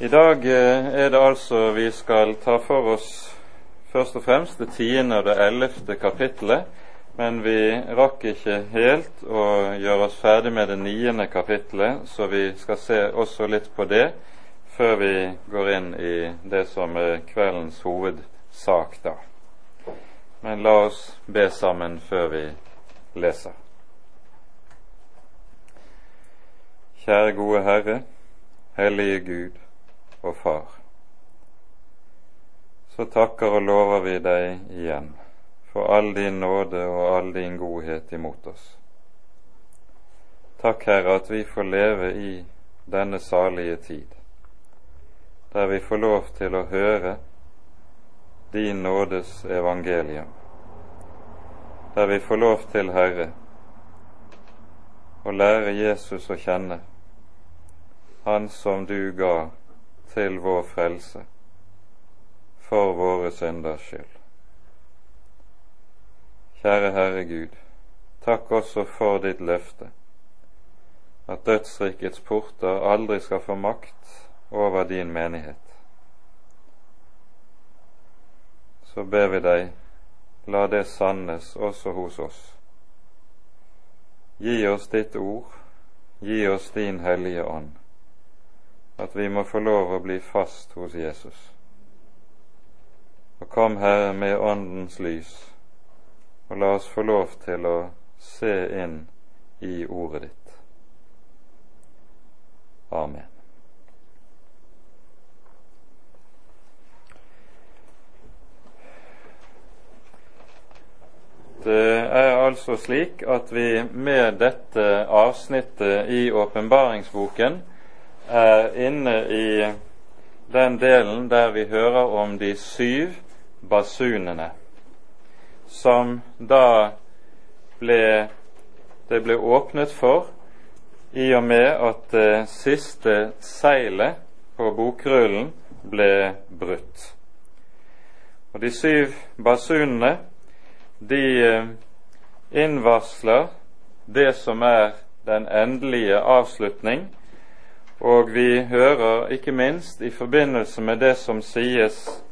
I dag eh, er det altså vi skal ta for oss først og fremst det tiende og det ellevte kapittelet, men vi rakk ikke helt å gjøre oss ferdig med det niende kapittelet, så vi skal se også litt på det før vi går inn i det som er kveldens hovedsak da. Men la oss be sammen før vi leser. Kjære gode Herre, hellige Gud og Far. Så takker og lover vi deg igjen for all din nåde og all din godhet imot oss. Takk, Herre, at vi får leve i denne salige tid, der vi får lov til å høre din nådes evangelium, der vi får lov til, Herre, å lære Jesus å kjenne, Han som du ga til vår frelse, for våre synders skyld. Kjære Herre Gud, takk også for ditt løfte, at dødsrikets porter aldri skal få makt over din menighet. Så ber vi deg, la det sannes også hos oss. Gi oss ditt ord, gi oss din hellige ånd, at vi må få lov å bli fast hos Jesus. Og kom, Herre, med Åndens lys og la oss få lov til å se inn i ordet ditt. Amen. Det er altså slik at vi med dette avsnittet i åpenbaringsboken er inne i den delen der vi hører om de syv basunene som da ble det ble åpnet for i og med at det siste seilet på bokrullen ble brutt. Og De syv basunene de eh, innvarsler det som er den endelige avslutning, og vi hører ikke minst i forbindelse med det som sies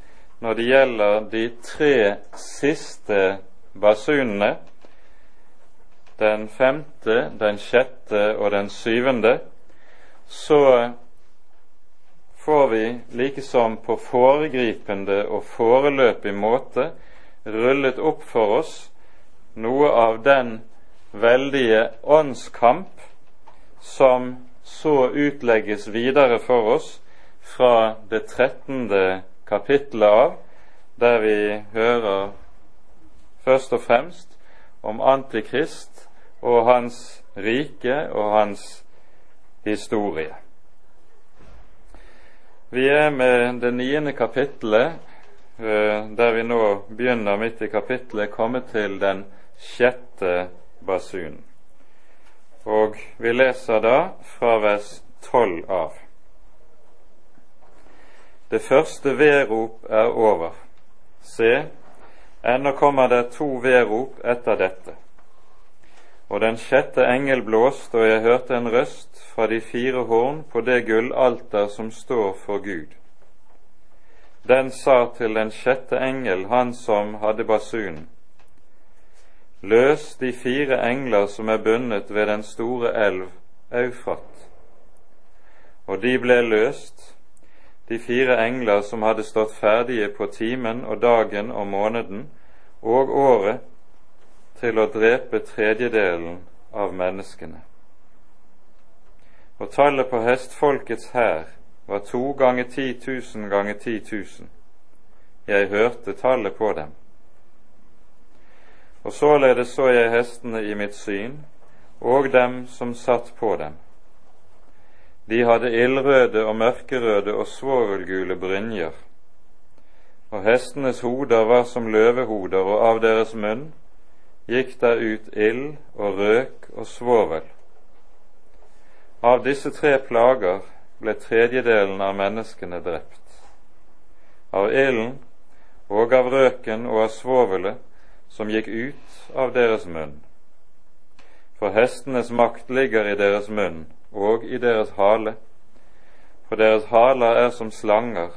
når det gjelder de tre siste basunene, den femte, den sjette og den syvende, så får vi likesom på foregripende og foreløpig måte rullet opp for oss noe av den veldige åndskamp som så utlegges videre for oss fra det trettende kapittelet av, der vi hører først og fremst om Antikrist og hans rike og hans historie. Vi er med det niende kapittelet, eh, der vi nå begynner midt i kapittelet, kommet til den sjette basunen. Og vi leser da fra vers tolv av. Det første vedrop er over. Se, ennå kommer det to vedrop etter dette. Og den sjette engel blåste, og jeg hørte en røst fra de fire horn på det gullalter som står for Gud. Den sa til den sjette engel, han som hadde basunen, Løs de fire engler som er bundet ved den store elv Eufrat. Og de ble løst, de fire engler som hadde stått ferdige på timen og dagen og måneden og året til å drepe tredjedelen av menneskene. Og tallet på hestfolkets hær var to ganger ti tusen ganger ti tusen. Jeg hørte tallet på dem. Og således så jeg hestene i mitt syn, og dem som satt på dem de hadde ildrøde og mørkerøde og svovelgule brynjer, og hestenes hoder var som løvehoder, og av deres munn gikk der ut ild og røk og svovel. Av disse tre plager ble tredjedelen av menneskene drept. Av ilden og av røken og av svovelet som gikk ut av deres munn. For hestenes makt ligger i deres munn, og i deres hale, for deres haler er som slanger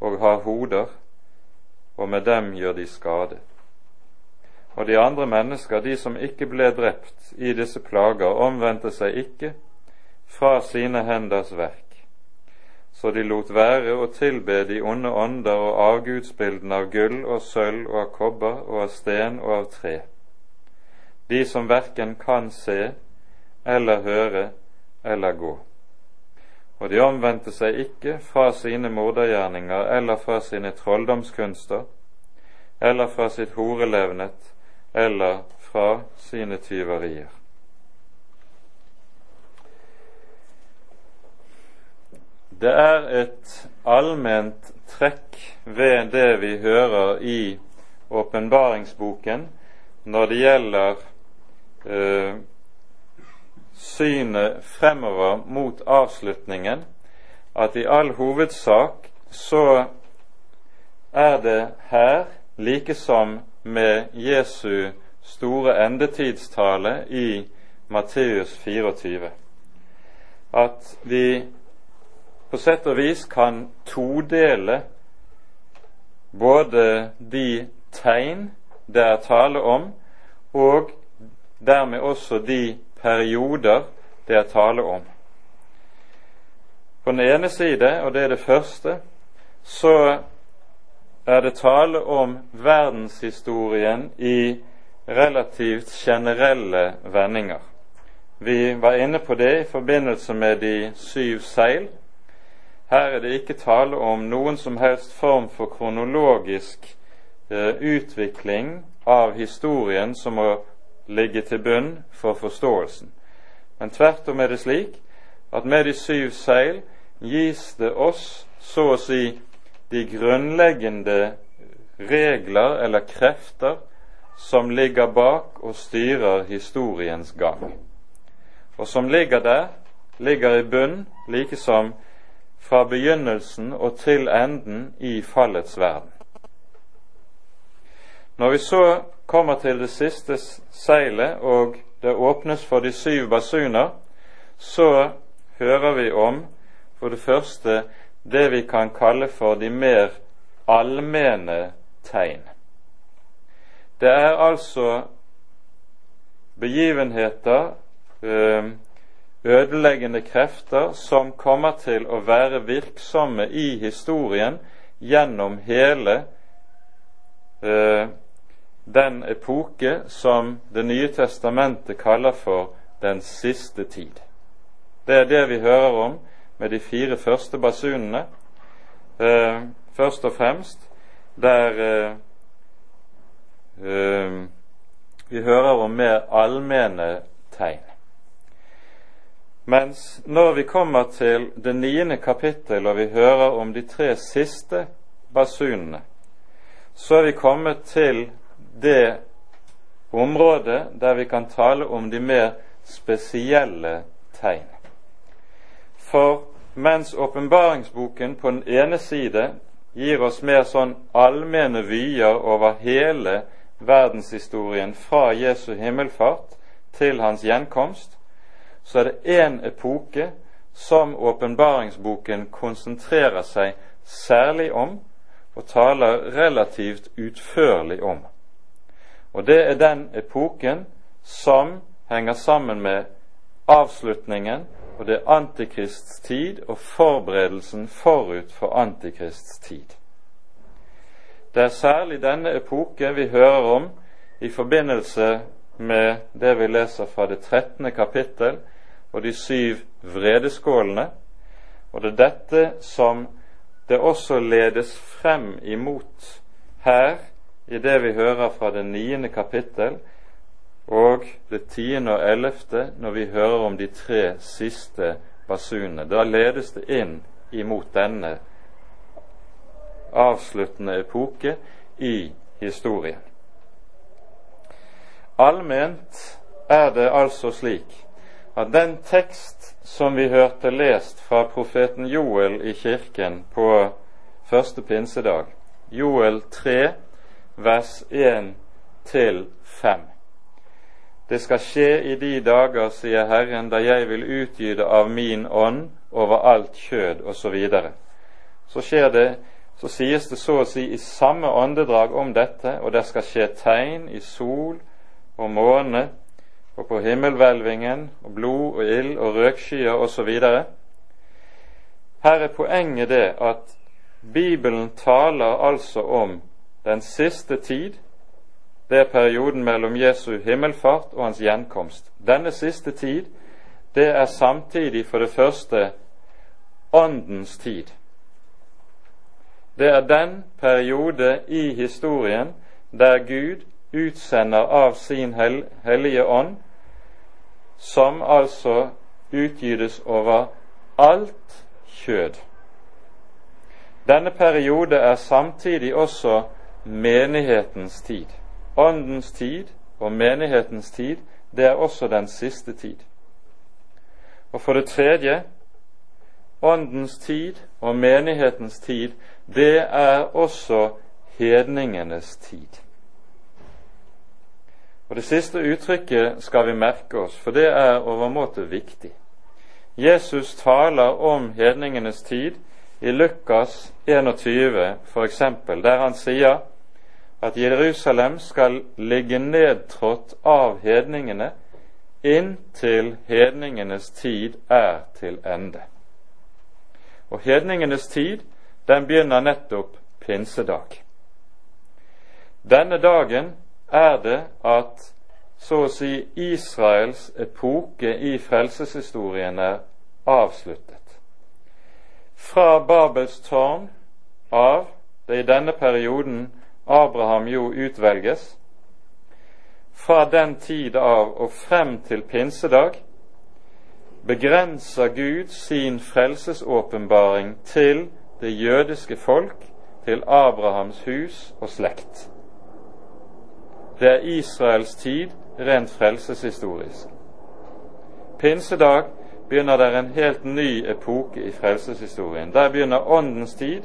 og har hoder, og med dem gjør de skade. Og de andre mennesker, de som ikke ble drept i disse plager, omvendte seg ikke fra sine henders verk, så de lot være å tilbe de onde ånder og avgudsbildene av gull og sølv og av kobber og av sten og av tre, de som verken kan se eller høre eller gå og de omvendte seg ikke fra sine mordergjerninger eller fra sine trolldomskunster eller fra sitt horelevnet eller fra sine tyverier. Det er et allment trekk ved det vi hører i åpenbaringsboken når det gjelder eh, synet fremover mot avslutningen at i all hovedsak så er det her, like som med Jesu store endetidstale i Matteus 24, at vi på sett og vis kan todele både de tegn det er tale om, og dermed også de perioder det er tale om. På den ene side, og det er det første, så er det tale om verdenshistorien i relativt generelle vendinger. Vi var inne på det i forbindelse med de syv seil. Her er det ikke tale om noen som helst form for kronologisk eh, utvikling av historien som må ligge til bunn for forståelsen. Men tvert om er det slik at med de syv seil gis det oss så å si de grunnleggende regler eller krefter som ligger bak og styrer historiens gang, og som ligger der, ligger i bunn, like som fra begynnelsen og til enden i fallets verden. Når vi så kommer til det siste seilet, og det åpnes for de syv basuner, så hører vi om for det første det vi kan kalle for de mer allmenne tegn. Det er altså begivenheter, ødeleggende krefter, som kommer til å være virksomme i historien gjennom hele den epoke som Det nye testamentet kaller for den siste tid. Det er det vi hører om med de fire første basunene. Eh, først og fremst der eh, eh, vi hører om mer allmenne tegn. Mens når vi kommer til det niende kapittel og vi hører om de tre siste basunene, så er vi kommet til det området der vi kan tale om de mer spesielle tegn. For mens åpenbaringsboken på den ene side gir oss mer sånn allmenne vyer over hele verdenshistorien fra Jesu himmelfart til hans gjenkomst, så er det én epoke som åpenbaringsboken konsentrerer seg særlig om og taler relativt utførlig om. Og det er den epoken som henger sammen med avslutningen og det er Antikrists tid og forberedelsen forut for Antikrists tid. Det er særlig denne epoke vi hører om i forbindelse med det vi leser fra det 13. kapittel og de syv vredeskålene, og det er dette som det også ledes frem imot her i det vi hører fra det niende kapittel og det tiende og ellevte når vi hører om de tre siste basunene. Da ledes det inn imot denne avsluttende epoke i historien. Allment er det altså slik at den tekst som vi hørte lest fra profeten Joel i kirken på første pinsedag, Joel 3, vers 1 til 5. Det skal skje i de dager, sier Herren, da jeg vil utgyde av min ånd over alt kjød osv. Så, så skjer det så sies det så å si i samme åndedrag om dette, og det skal skje tegn i sol og måne og på himmelhvelvingen og blod og ild og røkskyer osv. Her er poenget det at Bibelen taler altså om den siste tid, det er perioden mellom Jesu himmelfart og hans gjenkomst. Denne siste tid, det er samtidig for det første Åndens tid. Det er den periode i historien der Gud utsender av sin hel hellige ånd, som altså utgytes over alt kjød. Denne periode er samtidig også menighetens tid. Åndens tid og menighetens tid, det er også den siste tid. Og for det tredje Åndens tid og menighetens tid, det er også hedningenes tid. Og Det siste uttrykket skal vi merke oss, for det er overmåte viktig. Jesus taler om hedningenes tid i Lukas 21 f.eks., der han sier at Jerusalem skal ligge nedtrådt av hedningene inntil hedningenes tid er til ende. Og hedningenes tid, den begynner nettopp pinsedag. Denne dagen er det at så å si Israels epoke i frelseshistorien er avsluttet. Fra Babels tårn av, det i denne perioden Abraham jo utvelges, fra den tid av og frem til pinsedag begrenser Gud sin frelsesåpenbaring til det jødiske folk, til Abrahams hus og slekt. Det er Israels tid rent frelseshistorisk. Pinsedag begynner der en helt ny epoke i frelseshistorien. Der begynner Åndens tid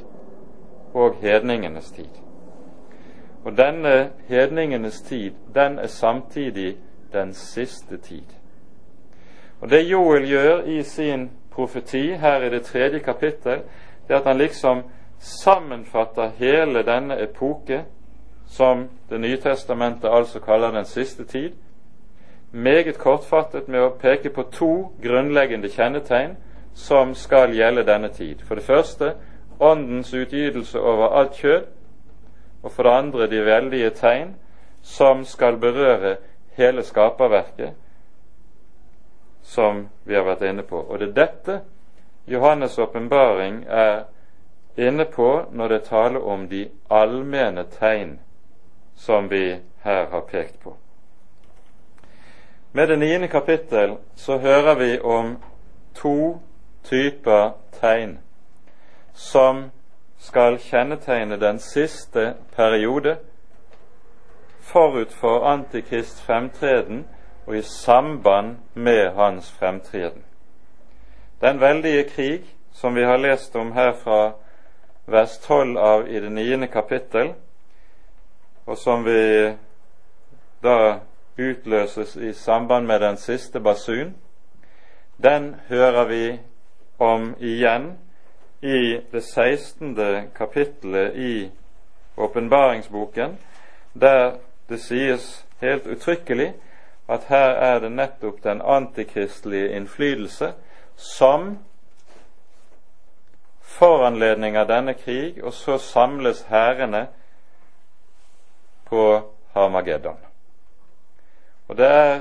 og hedningenes tid. Og denne hedningenes tid, den er samtidig den siste tid. Og Det Joel gjør i sin profeti her i det tredje kapittel, det er at han liksom sammenfatter hele denne epoke, som Det nye testamentet altså kaller den siste tid, meget kortfattet med å peke på to grunnleggende kjennetegn som skal gjelde denne tid. For det første Åndens utgytelse over alt kjød, og for det andre de veldige tegn som skal berøre hele skaperverket, som vi har vært inne på. Og det er dette Johannes' åpenbaring er inne på når det taler om de allmenne tegn som vi her har pekt på. Med det niende kapittel så hører vi om to typer tegn som skal kjennetegne den siste periode forut for Antikrist fremtreden og i samband med hans fremtreden. Den veldige krig som vi har lest om her fra vers 12 av i det niende kapittel, og som vi da utløses i samband med den siste basun, den hører vi om igjen i det 16. kapittelet i åpenbaringsboken, der det sies helt uttrykkelig at her er det nettopp den antikristelige innflytelse som foranledning av denne krig, og så samles hærene på Harmageddon. Og det er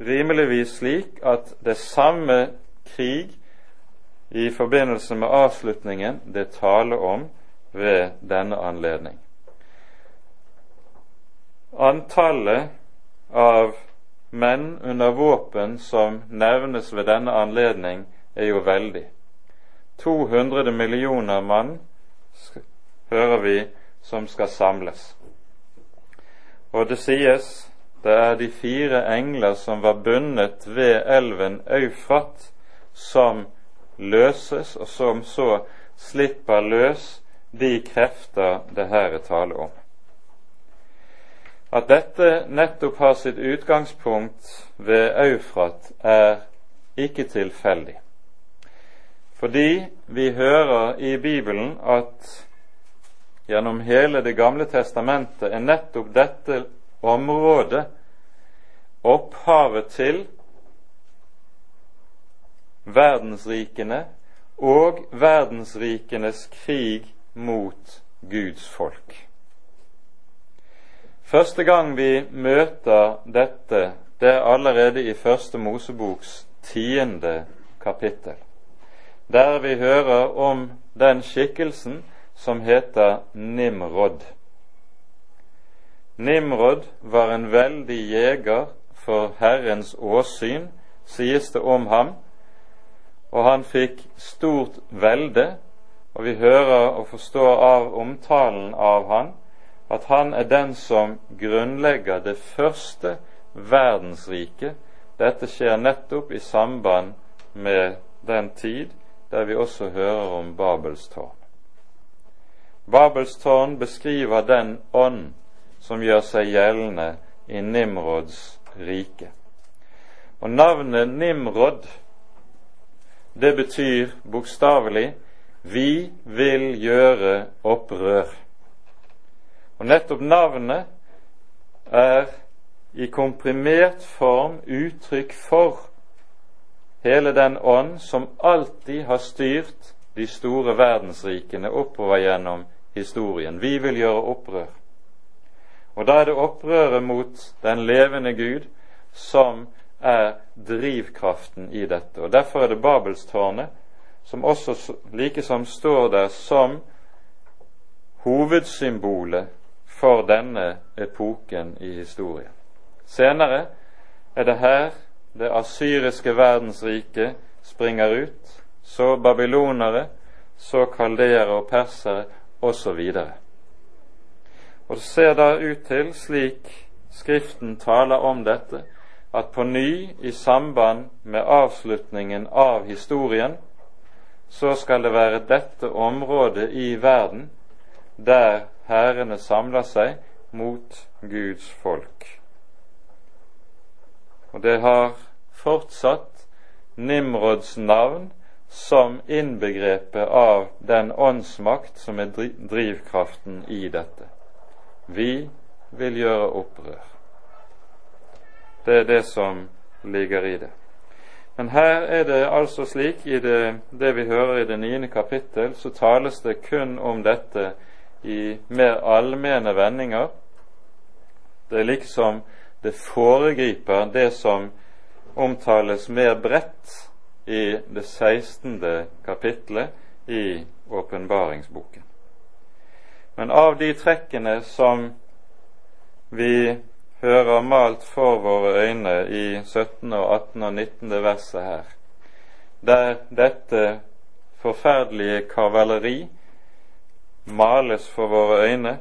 rimeligvis slik at det samme krig i forbindelse med avslutningen det taler om ved denne anledning. Antallet av menn under våpen som nevnes ved denne anledning, er jo veldig. 200 millioner mann hører vi som skal samles. Og det sies det er de fire engler som var bundet ved elven Eufrat, som løses, og som så slipper løs de krefter det her er tale om. At dette nettopp har sitt utgangspunkt ved Eufrat, er ikke tilfeldig. Fordi vi hører i Bibelen at gjennom hele Det gamle testamentet er nettopp dette området opphavet til verdensrikene og verdensrikenes krig mot Guds folk. Første gang vi møter dette, det er allerede i Første Moseboks tiende kapittel, der vi hører om den skikkelsen som heter Nimrod. Nimrod var en veldig jeger for Herrens åsyn, sies det om ham, og han fikk stort velde, og vi hører og forstår av omtalen av han at han er den som grunnlegger det første verdensriket. Dette skjer nettopp i samband med den tid der vi også hører om Babels tårn. Babels tårn beskriver den ånd som gjør seg gjeldende i Nimrods rike. Og navnet Nimrod, det betyr bokstavelig 'vi vil gjøre opprør'. Og nettopp navnet er i komprimert form uttrykk for hele den ånd som alltid har styrt de store verdensrikene oppover gjennom historien. Vi vil gjøre opprør. Og da er det opprøret mot den levende Gud som er drivkraften i dette. Og Derfor er det Babelstårnet som også likesom står der som hovedsymbolet for denne epoken i historien. Senere er det her det asyriske verdensriket springer ut, så babylonere, så kaldeere og persere osv. Og det ser da ut til, slik Skriften taler om dette, at på ny, i samband med avslutningen av historien, så skal det være dette området i verden der hærene samler seg mot Guds folk. Og det har fortsatt Nimrods navn som innbegrepet av den åndsmakt som er drivkraften i dette. Vi vil gjøre opprør. Det er det som ligger i det. Men her er det altså slik, i det, det vi hører i det niende kapittel, så tales det kun om dette i mer allmenne vendinger. Det er liksom det foregriper det som omtales mer bredt i det 16. kapitlet i åpenbaringsboken. Men av de trekkene som vi hører malt for våre øyne i 17., og 18. og 19. verset her, der dette forferdelige kavaleri males for våre øyne,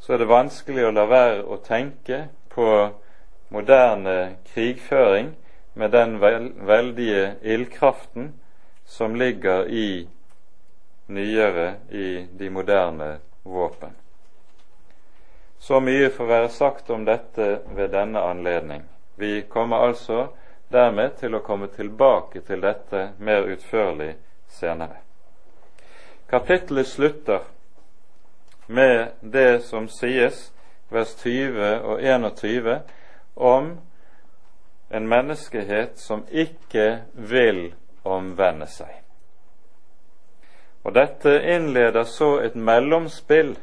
så er det vanskelig å la være å tenke på moderne krigføring med den veldige ildkraften som ligger i nyere i de moderne våpen. Så mye får være sagt om dette ved denne anledning. Vi kommer altså dermed til å komme tilbake til dette mer utførlig senere. Kapittelet slutter med det som sies, vers 20 og 21, om en menneskehet som ikke vil omvende seg. Og Dette innleder så et mellomspill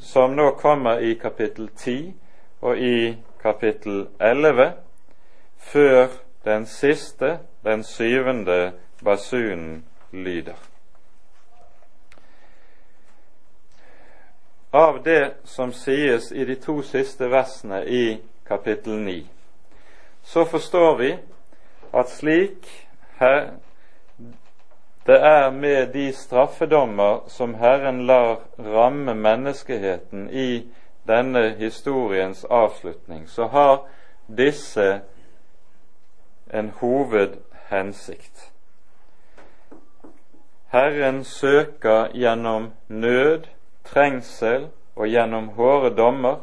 som nå kommer i kapittel 10 og i kapittel 11, før den siste, den syvende basunen lyder. av det som sies i de to siste versene i kapittel 9, så forstår vi at slik her, det er med de straffedommer som Herren lar ramme menneskeheten i denne historiens avslutning, så har disse en hovedhensikt. Herren søker gjennom nød trengsel og gjennom hårde dommer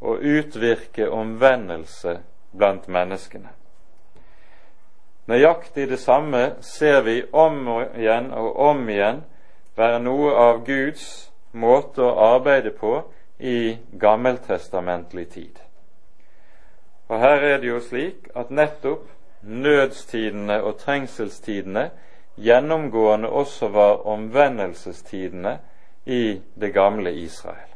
å utvirke omvendelse blant menneskene. Nøyaktig det samme ser vi om igjen og om igjen være noe av Guds måte å arbeide på i gammeltestamentlig tid. Og her er det jo slik at nettopp nødstidene og trengselstidene gjennomgående også var omvendelsestidene i det gamle Israel.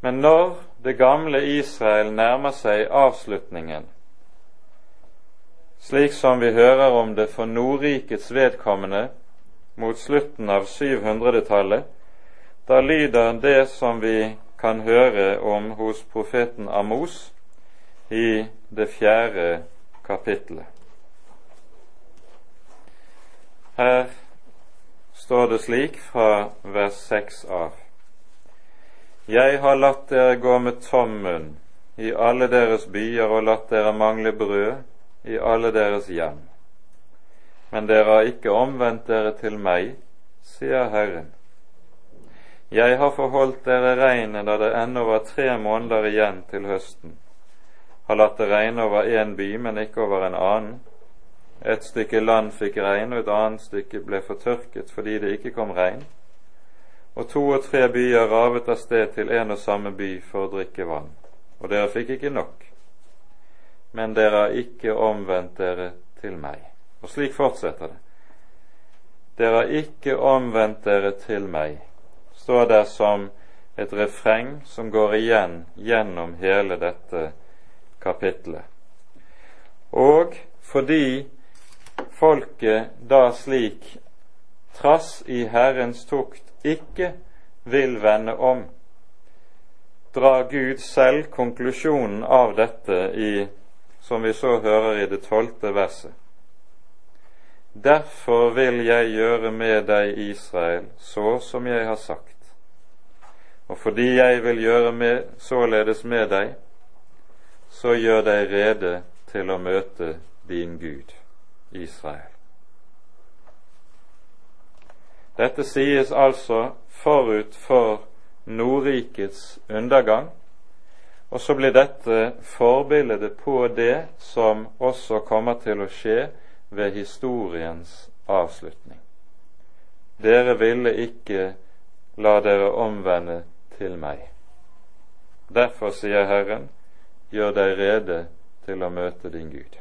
Men når det gamle Israel nærmer seg avslutningen, slik som vi hører om det for Nordrikets vedkommende mot slutten av 700-tallet, da lyder det som vi kan høre om hos profeten Amos i det fjerde kapittelet. Her står det slik fra vers 6 av. Jeg har latt dere gå med tom munn i alle deres byer og latt dere mangle brød i alle deres hjem. Men dere har ikke omvendt dere til meg, sier Herren. Jeg har forholdt dere regnet da det ennå var tre måneder igjen til høsten, har latt det regne over én by, men ikke over en annen. Et stykke land fikk regn, og et annet stykke ble fortørket fordi det ikke kom regn. Og to og tre byer ravet av sted til en og samme by for å drikke vann, og dere fikk ikke nok. Men dere har ikke omvendt dere til meg. Og slik fortsetter det. Dere har ikke omvendt dere til meg, står der som et refreng som går igjen gjennom hele dette kapitlet. Og fordi folket da slik, trass i Herrens tukt, ikke vil vende om, drar Gud selv konklusjonen av dette i, som vi så hører i det tolvte verset. Derfor vil jeg gjøre med deg, Israel, så som jeg har sagt. Og fordi jeg vil gjøre med, således med deg, så gjør deg rede til å møte din Gud, Israel. Dette sies altså forut for Nordrikets undergang, og så blir dette forbildet på det som også kommer til å skje ved historiens avslutning. Dere ville ikke la dere omvende til meg. Derfor sier Herren, gjør deg rede til å møte din Gud.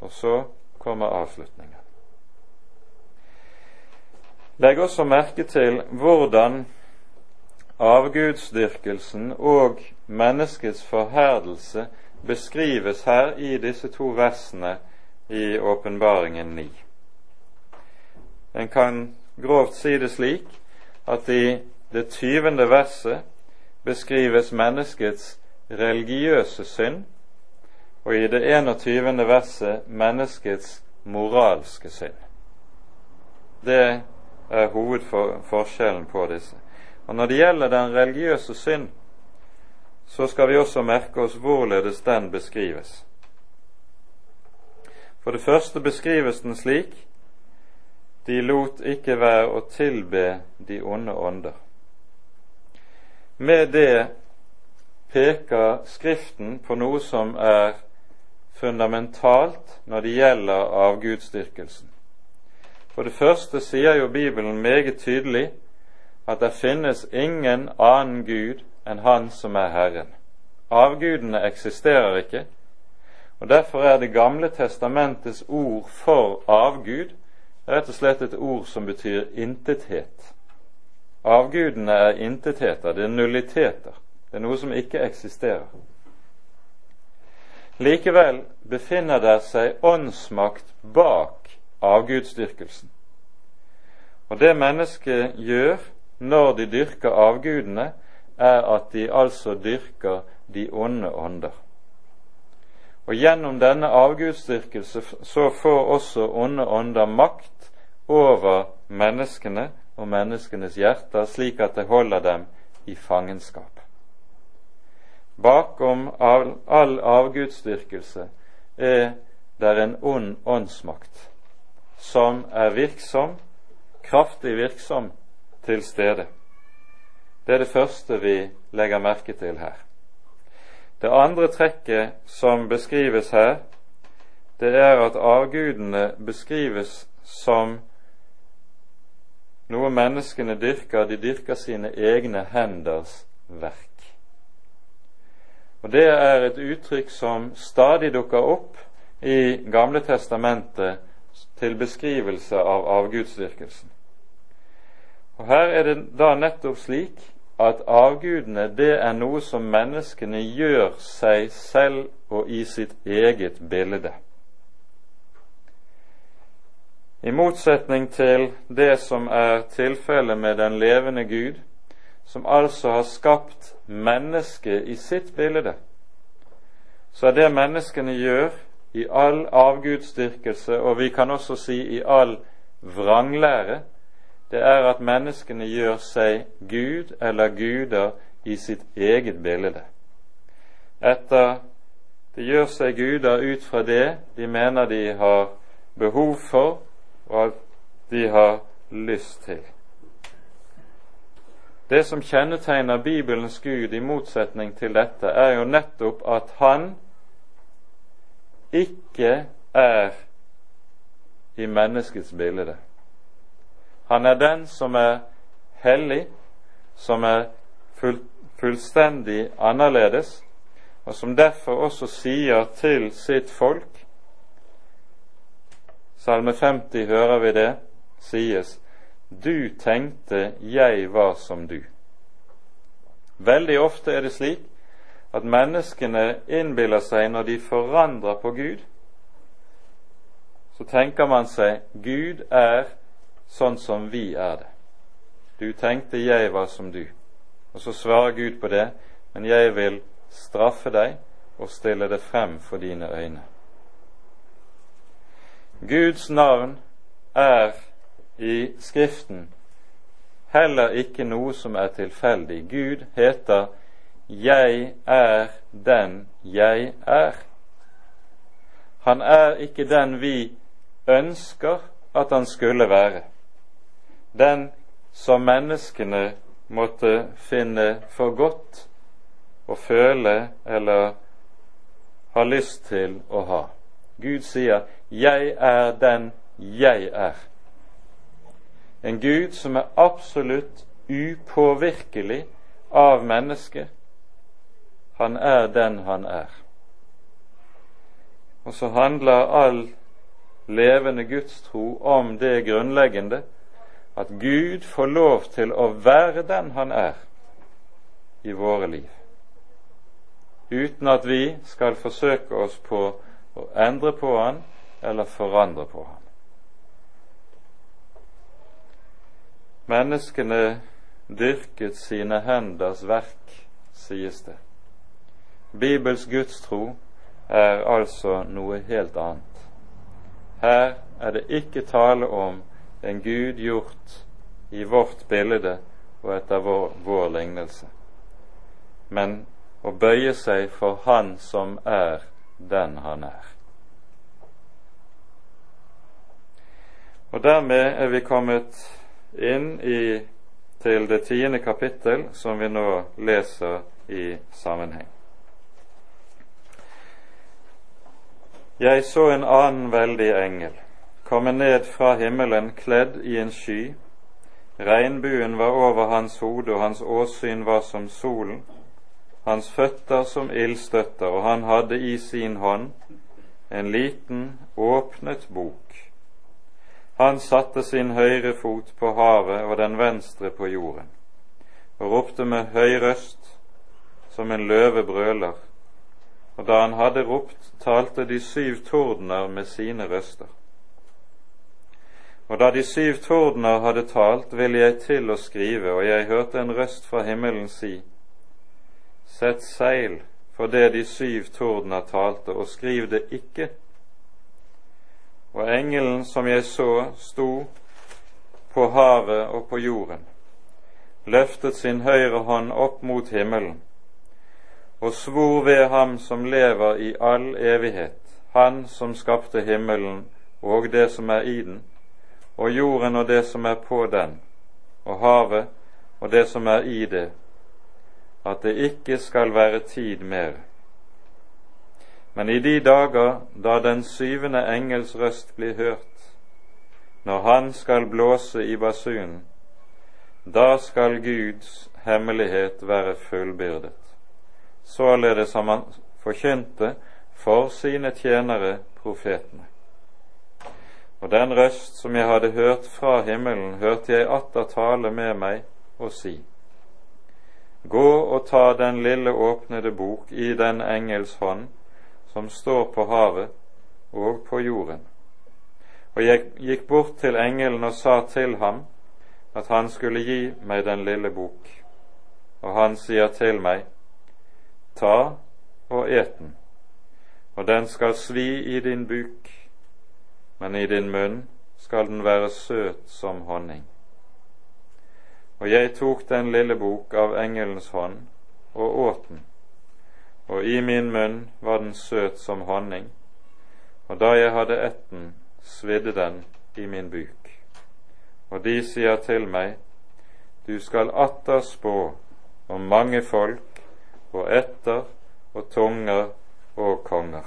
Og så kommer avslutningen. Legg også merke til hvordan avgudsdyrkelsen og menneskets forherdelse beskrives her i disse to versene i Åpenbaringen 9. En kan grovt si det slik at i det tyvende verset beskrives menneskets religiøse synd, og i det 21. verset menneskets moralske synd. Det er hovedforskjellen på disse. Og Når det gjelder den religiøse synd, så skal vi også merke oss hvorledes den beskrives. For det første beskrives den slik de lot ikke være å tilbe de onde ånder. Med det peker Skriften på noe som er fundamentalt når det gjelder avgudsdyrkelsen. For det første sier jo Bibelen meget tydelig at det finnes ingen annen Gud enn Han som er Herren. Avgudene eksisterer ikke, og derfor er Det gamle testamentets ord for avgud rett og slett et ord som betyr intethet. Avgudene er intetheter, det er nulliteter. Det er noe som ikke eksisterer. Likevel befinner det seg åndsmakt bak avgudsdyrkelsen. Og det mennesket gjør når de dyrker avgudene, er at de altså dyrker de onde ånder. Og gjennom denne avgudsdyrkelse så får også onde ånder makt over menneskene og menneskenes hjerter, slik at det holder dem i fangenskap. Bakom all, all avgudsdyrkelse er det en ond åndsmakt som er virksom, kraftig virksom, til stede. Det er det første vi legger merke til her. Det andre trekket som beskrives her, det er at avgudene beskrives som noe menneskene dyrker, de dyrker sine egne henders verk. Og Det er et uttrykk som stadig dukker opp i Gamle testamentet til beskrivelse av avgudsdyrkelsen. Og Her er det da nettopp slik at avgudene det er noe som menneskene gjør seg selv og i sitt eget bilde. I motsetning til det som er tilfellet med den levende Gud, som altså har skapt mennesket i sitt bilde, så er det menneskene gjør i all avgudsdyrkelse, og vi kan også si i all vranglære, det er at menneskene gjør seg Gud eller guder i sitt eget bilde. Etter de gjør seg guder ut fra det de mener de har behov for, og at de har lyst til. Det som kjennetegner Bibelens Gud i motsetning til dette, er jo nettopp at han ikke er i menneskets bilde. Han er den som er hellig, som er full, fullstendig annerledes, og som derfor også sier til sitt folk Salme 50 hører vi det sies Du tenkte jeg var som du. Veldig ofte er det slik at menneskene innbiller seg når de forandrer på Gud, så tenker man seg Gud er sånn som vi er det. Du tenkte jeg var som du. Og så svarer Gud på det, men jeg vil straffe deg og stille det frem for dine øyne. Guds navn er i Skriften heller ikke noe som er tilfeldig. Gud heter 'Jeg er den jeg er'. Han er ikke den vi ønsker at han skulle være den som menneskene måtte finne for godt å føle eller ha lyst til å ha. Gud sier 'Jeg er den jeg er'. En Gud som er absolutt upåvirkelig av mennesket. Han er den han er. Og så handler all levende gudstro om det grunnleggende at Gud får lov til å være den han er i våre liv, uten at vi skal forsøke oss på å endre på han eller forandre på han. Menneskene dyrket sine henders verk, sies det. Bibels gudstro er altså noe helt annet. Her er det ikke tale om en Gud gjort i vårt bilde og etter vår, vår lignelse, men å bøye seg for Han som er den Han er. Og Dermed er vi kommet inn i, til det tiende kapittel, som vi nå leser i sammenheng. Jeg så en annen veldig engel komme ned fra himmelen kledd i en sky. Regnbuen var over hans hode, og hans åsyn var som solen, hans føtter som ildstøtter, og han hadde i sin hånd en liten, åpnet bok. Han satte sin høyre fot på havet og den venstre på jorden, og ropte med høy røst som en løve brøler. Og da han hadde ropt, talte de syv tordener med sine røster. Og da de syv tordener hadde talt, ville jeg til å skrive, og jeg hørte en røst fra himmelen si:" Sett seil for det de syv tordener talte, og skriv det ikke. Og engelen som jeg så, sto på havet og på jorden, løftet sin høyre hånd opp mot himmelen, og svor ved ham som lever i all evighet, han som skapte himmelen og det som er i den, og jorden og det som er på den, og havet og det som er i det, at det ikke skal være tid mer. Men i de dager da den syvende engels røst blir hørt, når han skal blåse i basunen, da skal Guds hemmelighet være fullbyrdet, således som han forkynte for sine tjenere profetene. Og den røst som jeg hadde hørt fra himmelen, hørte jeg atter tale med meg og si:" Gå og ta den lille åpnede bok i den engels hånd som står på havet og på jorden. Og jeg gikk bort til engelen og sa til ham at han skulle gi meg den lille bok. Og han sier til meg, ta og et den, og den skal svi i din buk men i din munn skal den være søt som honning. Og jeg tok den lille bok av engelens hånd og åt den, og i min munn var den søt som honning, og da jeg hadde etten, svidde den i min buk. Og de sier til meg, du skal atter spå om mange folk og etter og tunger og konger.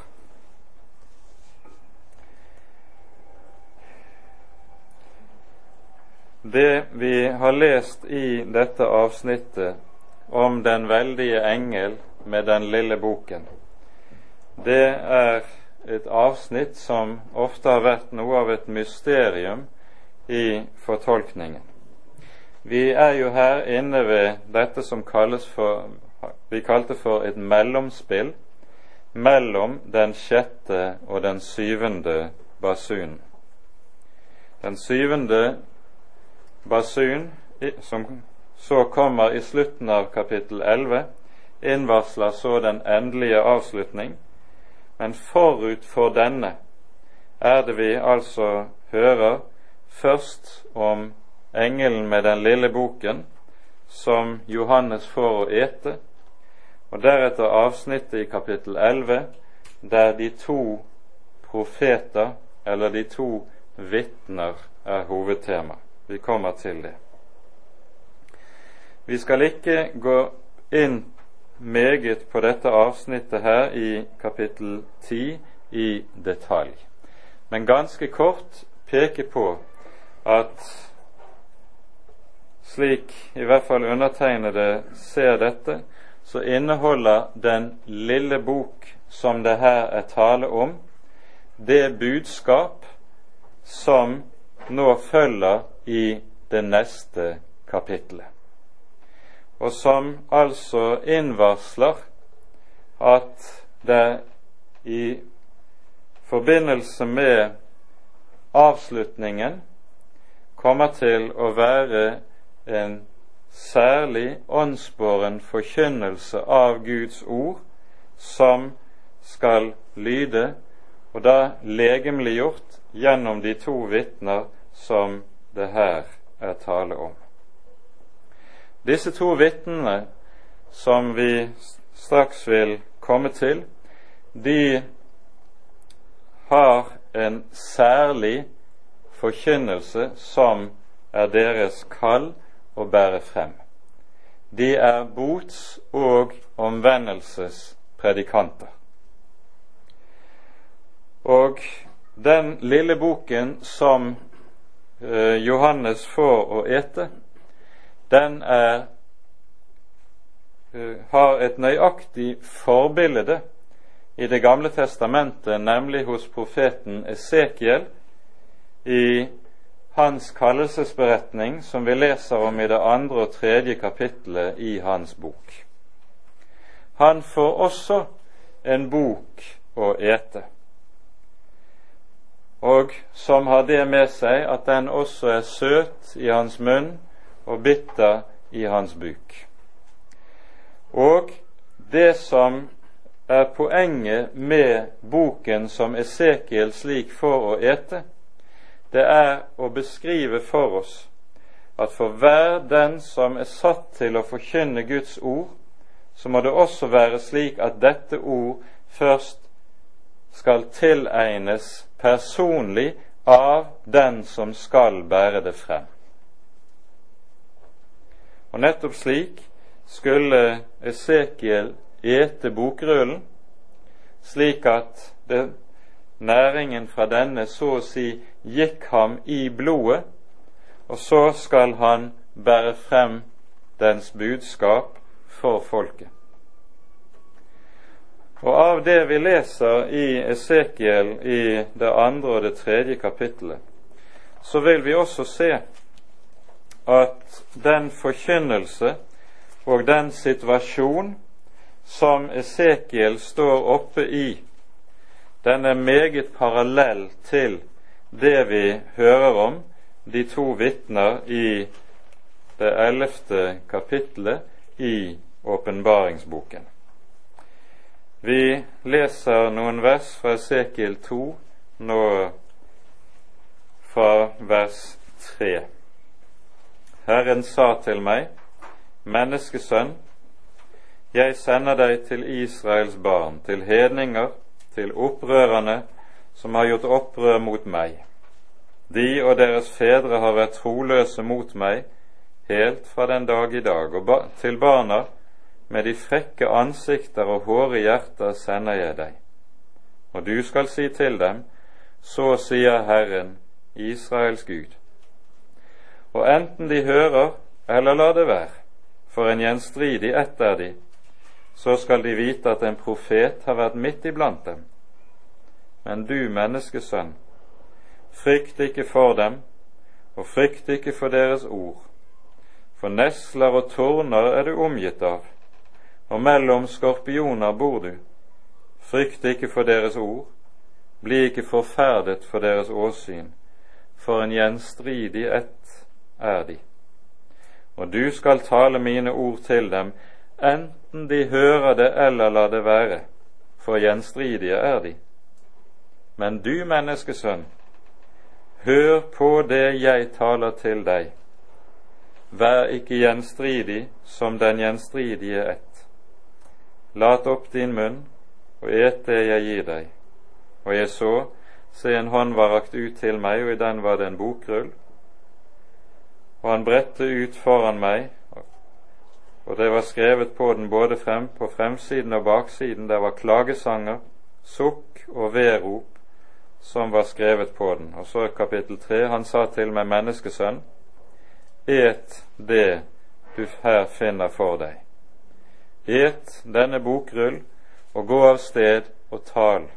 Det vi har lest i dette avsnittet om den veldige engel med den lille boken, det er et avsnitt som ofte har vært noe av et mysterium i fortolkningen. Vi er jo her inne ved dette som kalles for, vi kalte for et mellomspill mellom den sjette og den syvende basun. Den syvende basun, som så kommer i slutten av kapittel 11, innvarsler så den endelige avslutning, men forut for denne er det vi altså hører først om engelen med den lille boken som Johannes får å ete, og deretter avsnittet i kapittel 11 der de to profeter, eller de to vitner, er hovedtema. Vi kommer til det. Vi skal ikke gå inn meget på dette avsnittet her i kapittel 10 i detalj, men ganske kort peke på at slik i hvert fall undertegnede ser dette, så inneholder den lille bok som det her er tale om, det budskap som nå følger i det neste kapitlet, og som altså innvarsler at det i forbindelse med avslutningen kommer til å være en særlig åndsbåren forkynnelse av Guds ord som skal lyde, og da legemliggjort gjennom de to vitner som det her er tale om. Disse to vitnene som vi straks vil komme til, de har en særlig forkynnelse som er deres kall å bære frem. De er bots- og omvendelsespredikanter. Og den lille boken som Eh, Johannes får å ete, den er, eh, har et nøyaktig forbilde i Det gamle testamentet, nemlig hos profeten Esekiel i hans kallelsesberetning, som vi leser om i det andre og tredje kapittelet i hans bok. Han får også en bok å ete og som har det med seg at den også er søt i hans munn og bitter i hans buk. Og det som er poenget med boken som Esekiel slik får å ete, det er å beskrive for oss at for hver den som er satt til å forkynne Guds ord, så må det også være slik at dette ord først skal tilegnes personlig av den som skal bære det frem. Og nettopp slik skulle Esekiel ete bokrullen, slik at det, næringen fra denne så å si gikk ham i blodet, og så skal han bære frem dens budskap for folket. Og av det vi leser i Esekiel i det andre og det tredje kapittelet, så vil vi også se at den forkynnelse og den situasjon som Esekiel står oppe i, den er meget parallell til det vi hører om de to vitner i det ellevte kapittelet i åpenbaringsboken. Vi leser noen vers fra Esekiel 2 nå fra vers 3. Herren sa til meg, menneskesønn, jeg sender deg til Israels barn, til hedninger, til opprørerne som har gjort opprør mot meg. De og deres fedre har vært troløse mot meg helt fra den dag i dag, og ba til barna med de frekke ansikter og hårde hjerter sender jeg deg. Og du skal si til dem, så sier Herren, Israels Gud. Og enten de hører eller lar det være, for en gjenstridig ett er de, så skal de vite at en profet har vært midt iblant dem. Men du, menneskesønn, frykt ikke for dem, og frykt ikke for deres ord, for nesler og tårner er du omgitt av, og mellom skorpioner bor du. Frykt ikke for deres ord, bli ikke forferdet for deres åsyn, for en gjenstridig ett er de. Og du skal tale mine ord til dem enten de hører det eller lar det være, for gjenstridige er de. Men du, menneskesønn, hør på det jeg taler til deg. Vær ikke gjenstridig som den gjenstridige ett. Lat opp din munn og et det jeg gir deg. Og jeg så, se en hånd var rakt ut til meg, og i den var det en bokrull. Og han bredte ut foran meg, og det var skrevet på den både frem på fremsiden og baksiden. Der var klagesanger, sukk og vedrop som var skrevet på den. Og så er kapittel tre han sa til meg, menneskesønn, et det du her finner for deg. Et denne bokrull og gå av sted og tal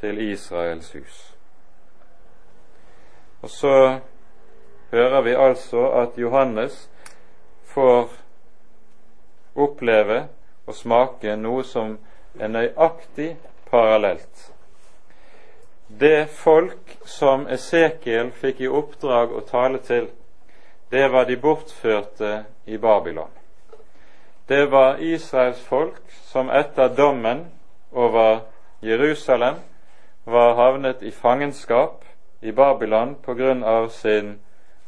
til Israels hus. Og så hører vi altså at Johannes får oppleve og smake noe som er nøyaktig parallelt. Det folk som Esekiel fikk i oppdrag å tale til, det var de bortførte i Babylon. Det var Israels folk som etter dommen over Jerusalem var havnet i fangenskap i Babylon på grunn av sin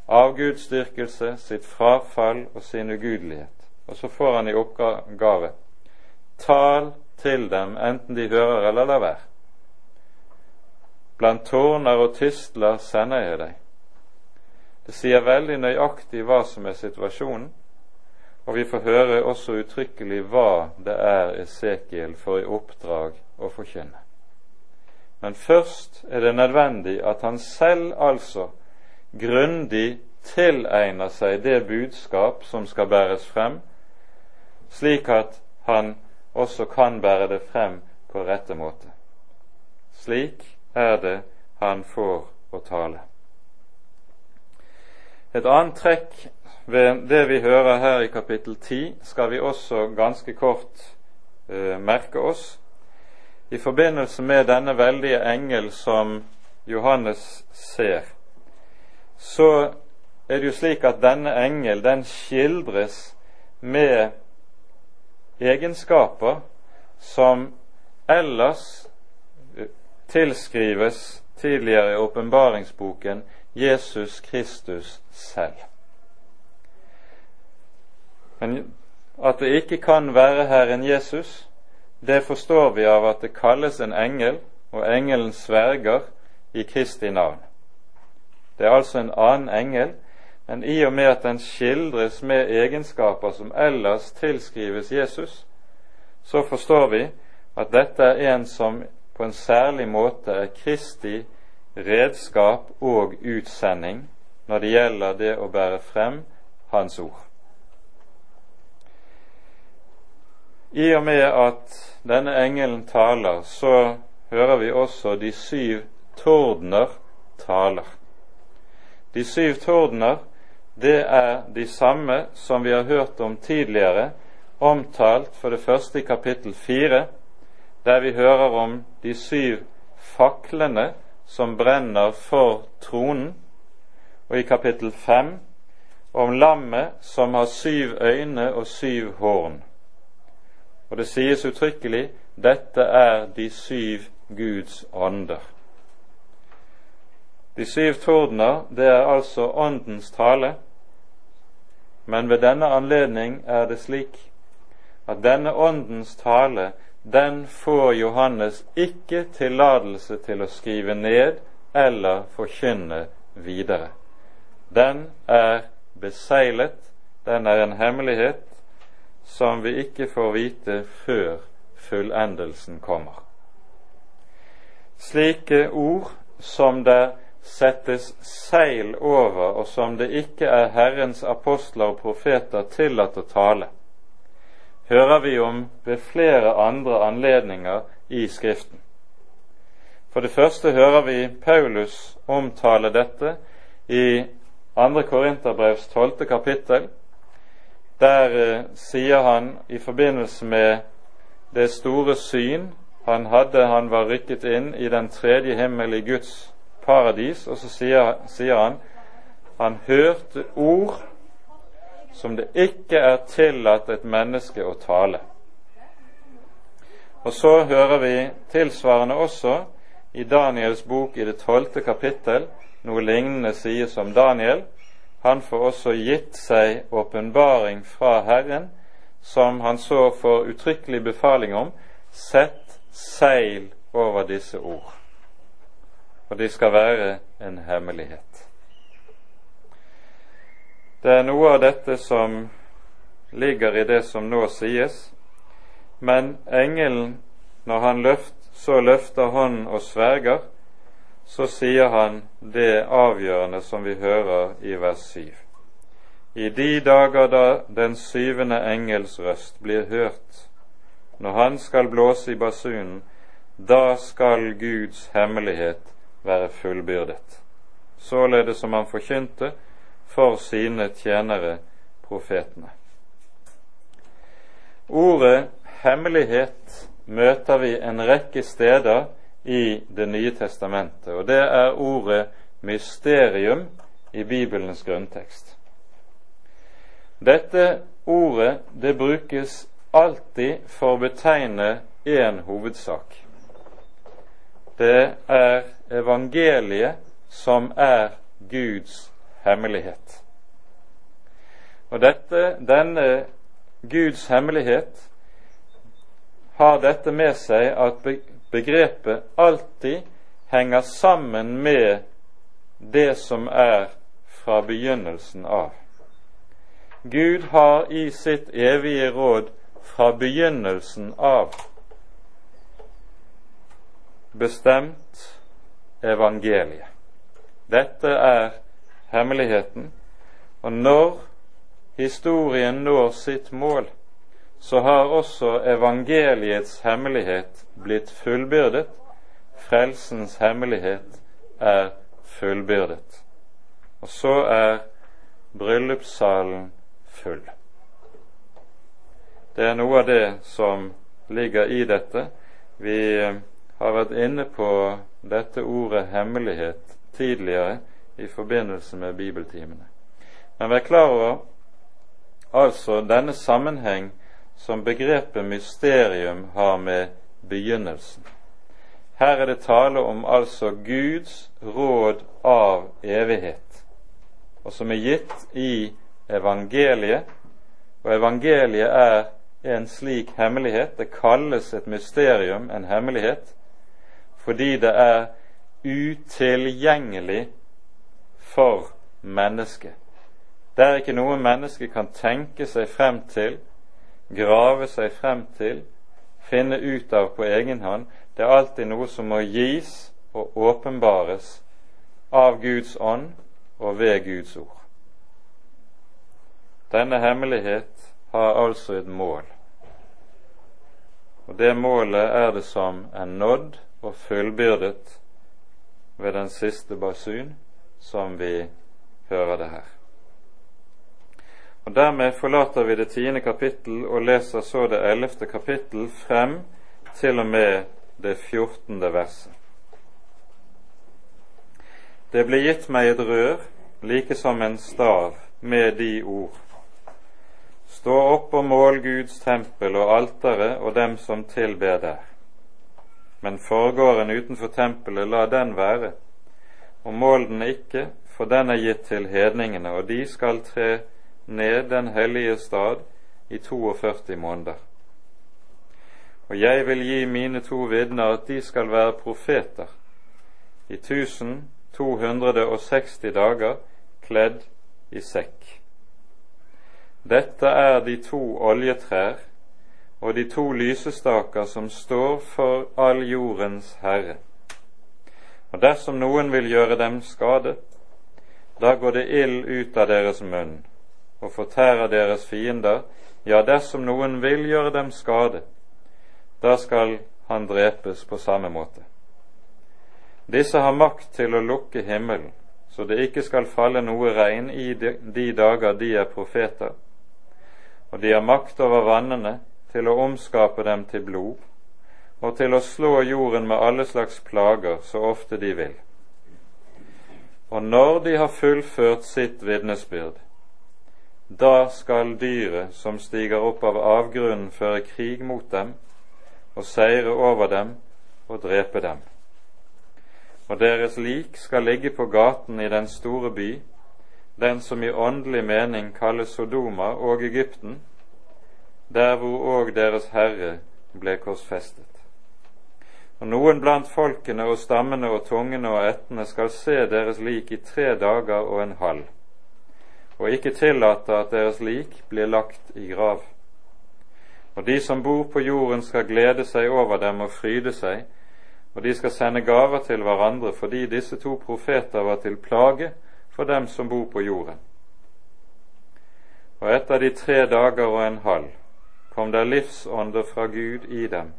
avgudsdyrkelse, sitt frafall og sin ugudelighet. Og så får han i oppgave tal til dem, enten de hører eller lar være. Blant tårner og tystler sender jeg deg. Det sier veldig nøyaktig hva som er situasjonen, og vi får høre også uttrykkelig hva det er Esekiel får i oppdrag å forkynne. Men først er det nødvendig at han selv altså grundig tilegner seg det budskap som skal bæres frem, slik at han også kan bære det frem på rette måte. Slik er det han får å tale. Et annet trekk ved det vi hører her i kapittel 10, skal vi også ganske kort uh, merke oss. I forbindelse med denne veldige engel som Johannes ser, så er det jo slik at denne engel den skildres med egenskaper som ellers tilskrives tidligere i åpenbaringsboken Jesus Kristus selv. Men at det ikke kan være Herren Jesus, det forstår vi av at det kalles en engel, og engelen sverger i Kristi navn. Det er altså en annen engel men i og med at den skildres med egenskaper som ellers tilskrives Jesus, så forstår vi at dette er en som på en særlig måte er Kristi redskap og utsending når det gjelder det å bære frem Hans ord. I og med at denne engelen taler, så hører vi også de syv tordner taler. De syv tordner, det er de samme som vi har hørt om tidligere, omtalt for det første i kapittel fire, der vi hører om de syv faklene som brenner for tronen, og i kapittel fem om lammet som har syv øyne og syv horn. Og det sies uttrykkelig dette er de syv Guds ånder. De syv tordener, det er altså Åndens tale, men ved denne anledning er det slik at denne Åndens tale den får Johannes ikke tillatelse til å skrive ned eller forkynne videre. Den er beseglet, den er en hemmelighet som vi ikke får vite før fullendelsen kommer. Slike ord som det settes seil over, og som det ikke er Herrens apostler og profeter tillatt å tale, hører vi om ved flere andre anledninger i Skriften. For det første hører vi Paulus omtale dette i 2. Korinterbrevs 12. kapittel. Der eh, sier han i forbindelse med det store syn han hadde han var rykket inn i den tredje himmel i Guds paradis, og så sier, sier han han hørte ord som det ikke er tillatt et menneske å tale. Og så hører vi tilsvarende også i Daniels bok i det tolvte kapittel noe lignende sies om Daniel. Han får også gitt seg åpenbaring fra Herren, som han så får uttrykkelig befaling om. Sett seil over disse ord, og de skal være en hemmelighet. Det er noe av dette som ligger i det som nå sies, men engelen, når han løft, så løfter hånden og sverger, så sier han det avgjørende som vi hører i vers 7. I de dager da den syvende engels røst blir hørt, når han skal blåse i basunen, da skal Guds hemmelighet være fullbyrdet. Således som han forkynte, for sine tjenere profetene. Ordet hemmelighet møter vi en rekke steder i Det nye testamentet, og det er ordet mysterium i Bibelens grunntekst. Dette ordet det brukes alltid for å betegne én hovedsak. Det er evangeliet som er Guds hemmelighet. Og dette, denne Guds hemmelighet har dette med seg at begrepet alltid henger sammen med det som er fra begynnelsen av. Gud har i sitt evige råd fra begynnelsen av bestemt evangeliet. Dette er hemmeligheten. Og når historien når sitt mål, så har også evangeliets hemmelighet blitt fullbyrdet. Frelsens hemmelighet er fullbyrdet. Og så er bryllupssalen full. Det er noe av det som ligger i dette. Vi har vært inne på dette ordet hemmelighet tidligere i forbindelse med bibeltimene. Men vær klar over altså denne sammenheng som begrepet mysterium har med begynnelsen. Her er det tale om altså Guds råd av evighet, og som er gitt i evangeliet. Og evangeliet er en slik hemmelighet. Det kalles et mysterium, en hemmelighet, fordi det er utilgjengelig for mennesket. Det er ikke noe mennesket kan tenke seg frem til, grave seg frem til, finne ut av på egen hånd. Det er alltid noe som må gis og åpenbares av Guds ånd og ved Guds ord. Denne hemmelighet har altså et mål. Og det målet er det som er nådd og fullbyrdet ved den siste basun, som vi hører det her. Og Dermed forlater vi det tiende kapittel og leser så det ellevte kapittel frem til og med det fjortende verset. Det ble gitt meg et rør, like som en stav, med de ord. Stå opp og mål Guds tempel og alteret og dem som tilber der. Men forgården utenfor tempelet, la den være, og mål den ikke, for den er gitt til hedningene, og de skal tre ned den hellige stad i 42 måneder. Og jeg vil gi mine to vitner at de skal være profeter i 1260 dager kledd i sekk. Dette er de to oljetrær og de to lysestaker som står for all jordens herre. Og dersom noen vil gjøre dem skade, da går det ild ut av deres munn og fortærer deres fiender, ja, dersom noen vil gjøre dem skade, da skal han drepes på samme måte. Disse har makt til å lukke himmelen, så det ikke skal falle noe regn i de dager de er profeter, og de har makt over vannene til å omskape dem til blod, og til å slå jorden med alle slags plager så ofte de vil. Og når de har fullført sitt vitnesbyrd, da skal dyret som stiger opp av avgrunnen, føre krig mot dem og seire over dem og drepe dem. Og deres lik skal ligge på gaten i den store by, den som i åndelig mening kalles Sodoma og Egypten, der hvor òg deres Herre ble korsfestet. Og noen blant folkene og stammene og tungene og ættene skal se deres lik i tre dager og en halv, og ikke tillate at deres lik blir lagt i grav. Og de som bor på jorden skal glede seg over dem og fryde seg, og de skal sende gaver til hverandre fordi disse to profeter var til plage for dem som bor på jorden. Og etter de tre dager og en halv kom der livsånder fra Gud i dem,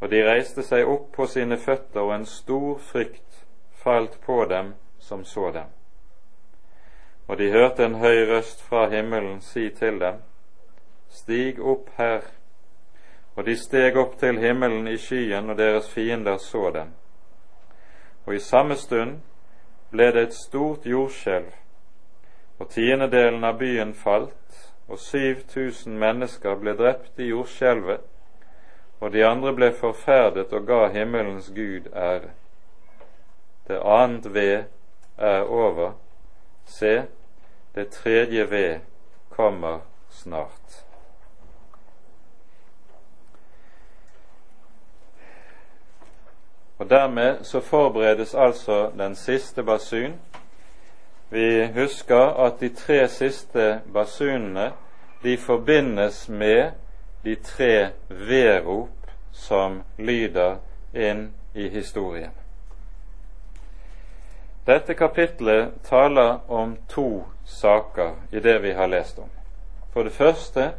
og de reiste seg opp på sine føtter, og en stor frykt falt på dem som så dem. Og de hørte en høy røst fra himmelen si til dem, Stig opp her. Og de steg opp til himmelen i skyen, og deres fiender så dem. Og i samme stund ble det et stort jordskjelv, og tiendedelen av byen falt, og 7000 mennesker ble drept i jordskjelvet, og de andre ble forferdet og ga himmelens Gud ære. Det annet ved er over. Se, det tredje ved kommer snart. Og Dermed så forberedes altså den siste basun. Vi husker at de tre siste basunene de forbindes med de tre vedrop som lyder inn i historien. Dette kapitlet taler om to saker i det vi har lest om. For det første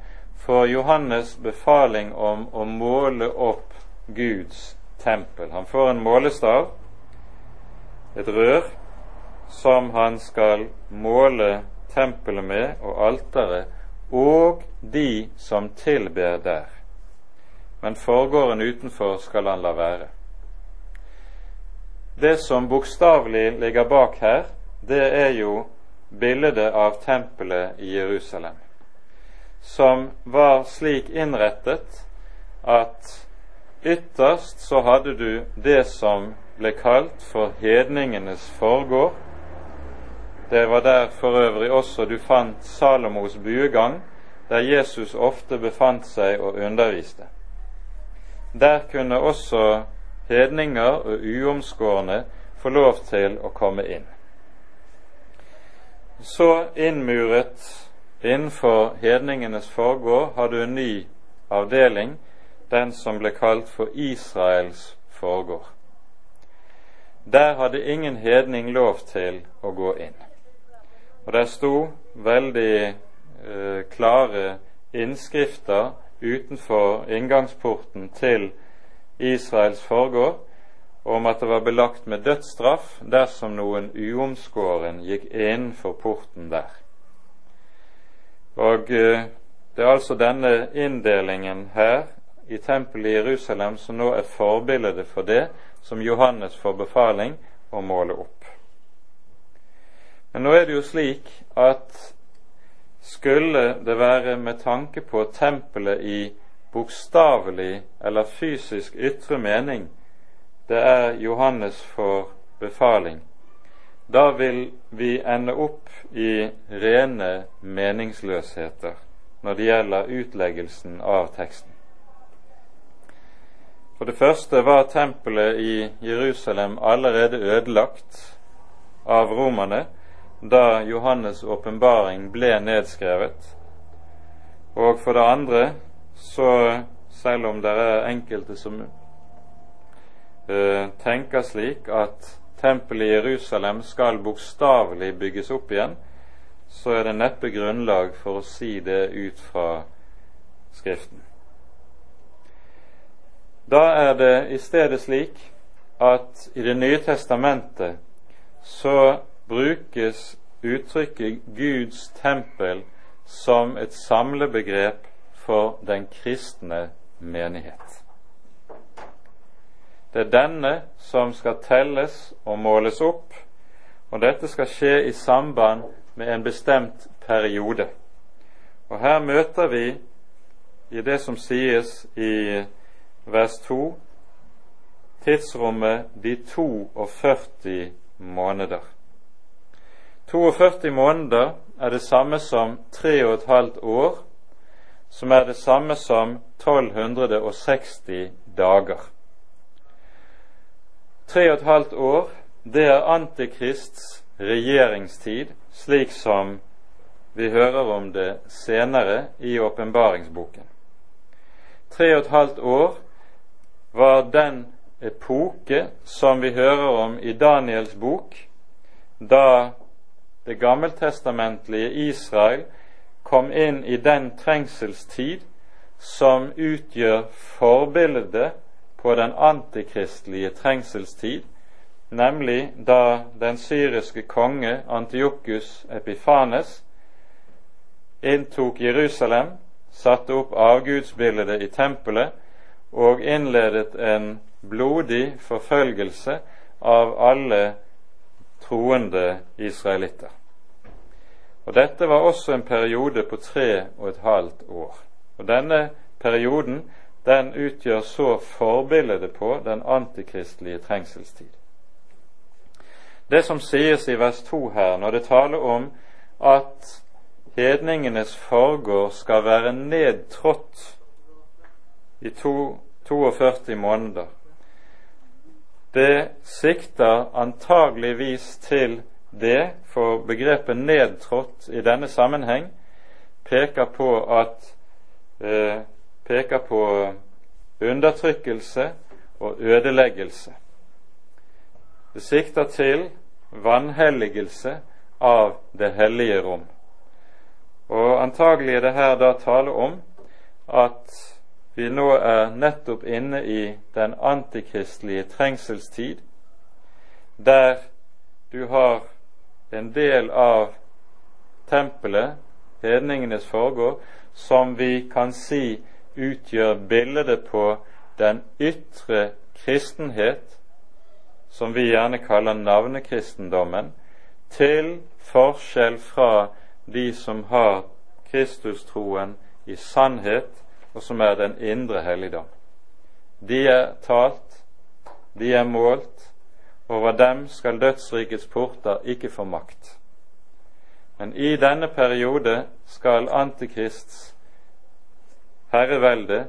får Johannes befaling om å måle opp Guds tempel. Han får en målestav, et rør, som han skal måle tempelet med og alteret og de som tilber der. Men forgården utenfor skal han la være. Det som bokstavelig ligger bak her, det er jo bildet av tempelet i Jerusalem, som var slik innrettet at Ytterst så hadde du det som ble kalt for hedningenes forgård. Det var der for øvrig også du fant Salomos buegang, der Jesus ofte befant seg og underviste. Der kunne også hedninger og uomskårne få lov til å komme inn. Så innmuret innenfor hedningenes forgård har du en ny avdeling den som ble kalt for Israels forgård. Der hadde ingen hedning lov til å gå inn. Og der sto veldig eh, klare innskrifter utenfor inngangsporten til Israels forgård om at det var belagt med dødsstraff dersom noen uomskåren gikk innenfor porten der. Og eh, det er altså denne inndelingen her i tempelet i Jerusalem som nå er forbildet for det som Johannes får befaling å måle opp. Men nå er det jo slik at skulle det være med tanke på tempelet i bokstavelig eller fysisk ytre mening det er Johannes for befaling, da vil vi ende opp i rene meningsløsheter når det gjelder utleggelsen av teksten. For det første var tempelet i Jerusalem allerede ødelagt av romerne da Johannes' åpenbaring ble nedskrevet. Og for det andre så, selv om det er enkelte som uh, tenker slik at tempelet i Jerusalem skal bokstavelig bygges opp igjen, så er det neppe grunnlag for å si det ut fra Skriften. Da er det i stedet slik at i Det nye testamentet så brukes uttrykket Guds tempel som et samlebegrep for den kristne menighet. Det er denne som skal telles og måles opp, og dette skal skje i samband med en bestemt periode. Og her møter vi i det som sies i vers 2, tidsrommet de 42 måneder. 42 måneder er det samme som tre og et halvt år, som er det samme som 1260 dager. Tre og et halvt år, det er Antikrists regjeringstid, slik som vi hører om det senere i åpenbaringsboken. Tre og et halvt år var den epoke som vi hører om i Daniels bok, da det gammeltestamentlige Israel kom inn i den trengselstid som utgjør forbildet på den antikristelige trengselstid, nemlig da den syriske konge Antiokus Epifanes inntok Jerusalem, satte opp avgudsbildet i tempelet og innledet en blodig forfølgelse av alle troende israelitter. Og Dette var også en periode på tre og et halvt år. Og Denne perioden den utgjør så forbildet på den antikristelige trengselstid. Det som sies i vers 2 her, når det taler om at hedningenes forgård skal være nedtrådt i to, 42 måneder, det sikter antageligvis til det, for begrepet 'nedtrådt' i denne sammenheng peker på at eh, peker på undertrykkelse og ødeleggelse. Det sikter til vanhelligelse av det hellige rom. Og antagelig er det her da tale om at vi nå er nettopp inne i den antikristelige trengselstid, der du har en del av tempelet, hedningenes forgård, som vi kan si utgjør bildet på den ytre kristenhet, som vi gjerne kaller navnekristendommen, til forskjell fra de som har Kristustroen i sannhet og som er den indre helligdom. De er talt, de er målt, over dem skal dødsrikets porter ikke få makt. Men i denne periode skal Antikrists herrevelde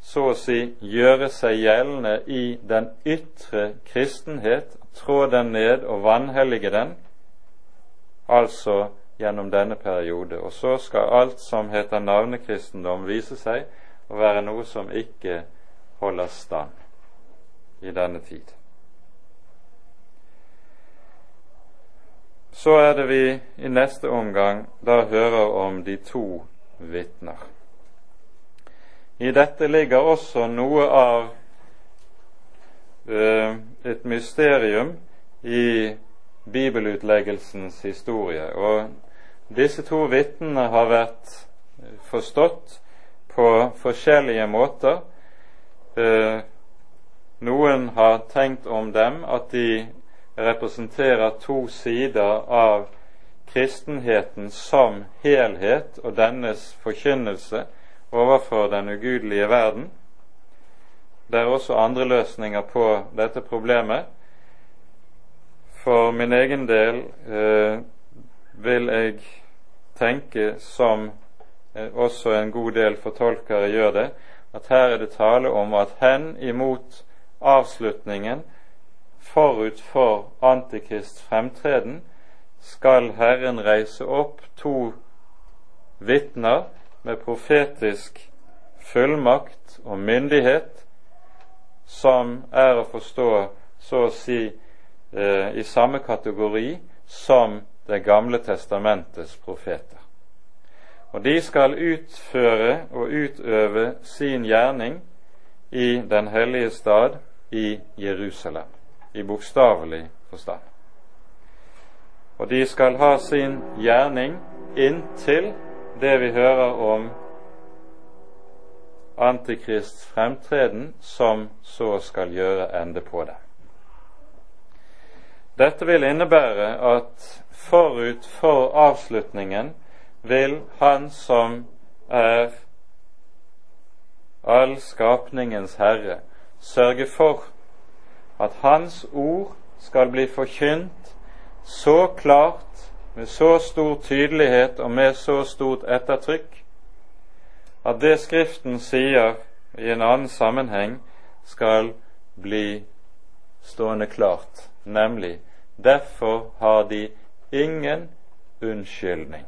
så å si gjøre seg gjeldende i den ytre kristenhet, trå den ned og vanhellige den, altså gjennom denne periode. Og så skal alt som heter navnekristendom, vise seg å være noe som ikke holder stand i denne tid. Så er det vi i neste omgang da hører om de to vitner. I dette ligger også noe av uh, et mysterium i bibelutleggelsens historie. Og disse to vitnene har vært forstått på forskjellige måter. Uh, noen har tenkt om dem at de representerer to sider av kristenheten som helhet og dennes forkynnelse overfor den ugudelige verden. Det er også andre løsninger på dette problemet. For min egen del eh, vil jeg tenke, som eh, også en god del fortolkere gjør det, at her er det tale om at hen imot avslutningen forut for Antikrists fremtreden skal Herren reise opp to vitner med profetisk fullmakt og myndighet som er å forstå så å si eh, i samme kategori som Det gamle testamentets profeter. Og de skal utføre og utøve sin gjerning i Den hellige stad i Jerusalem, i bokstavelig forstand. Og de skal ha sin gjerning inntil det vi hører om Antikrists fremtreden, som så skal gjøre ende på det. Dette vil innebære at forut for avslutningen vil Han som er all skapningens herre, sørge for at Hans ord skal bli forkynt så klart med så stor tydelighet og med så stort ettertrykk at det Skriften sier i en annen sammenheng, skal bli stående klart, nemlig derfor har de ingen unnskyldning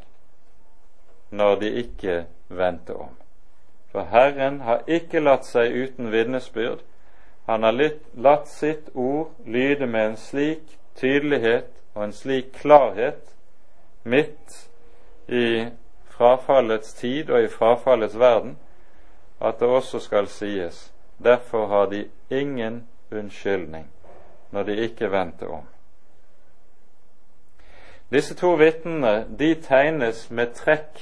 når de ikke vendte om. For Herren har ikke latt seg uten vitnesbyrd. Han har latt sitt ord lyde med en slik tydelighet og en slik klarhet midt i frafallets tid og i frafallets verden, at det også skal sies derfor har de ingen unnskyldning når de ikke vendte om. Disse to vitnene de tegnes med trekk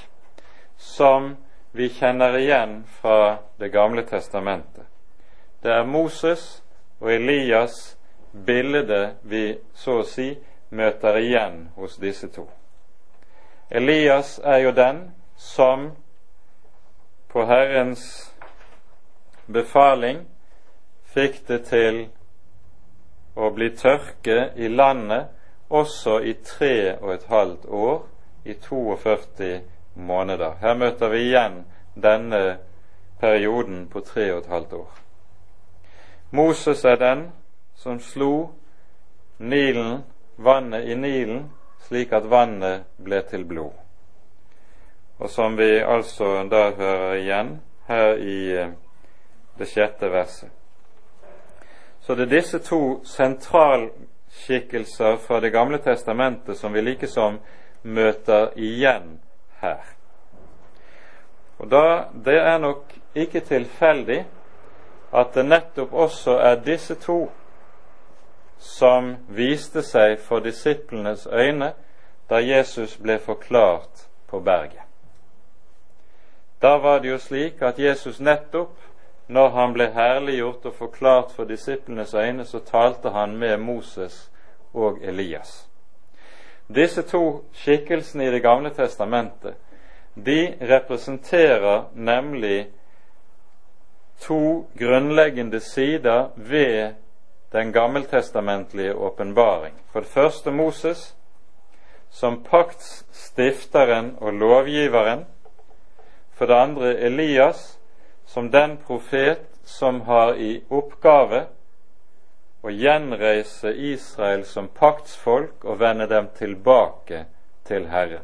som vi kjenner igjen fra Det gamle testamentet. Det er Moses og Elias bilde vi så å si møter igjen hos disse to. Elias er jo den som på Herrens befaling fikk det til å bli tørke i landet også i tre og et halvt år, i 42 måneder. Her møter vi igjen denne perioden på tre og et halvt år. Moses er den som slo Nilen, vannet i Nilen slik at vannet ble til blod. Og som vi altså da hører igjen her i eh, det sjette verset. Så det er disse to sentralskikkelser fra Det gamle testamentet som vi likesom møter igjen her. Og da, Det er nok ikke tilfeldig at det nettopp også er disse to som viste seg for disiplenes øyne da Jesus ble forklart på berget. Da var det jo slik at Jesus nettopp, når han ble herliggjort og forklart for disiplenes øyne, så talte han med Moses og Elias. Disse to skikkelsene i Det gamle testamentet de representerer nemlig to grunnleggende sider ved den gammeltestamentlige åpenbaring. For det første Moses, som paktsstifteren og lovgiveren. For det andre Elias, som den profet som har i oppgave å gjenreise Israel som paktsfolk og vende dem tilbake til Herren.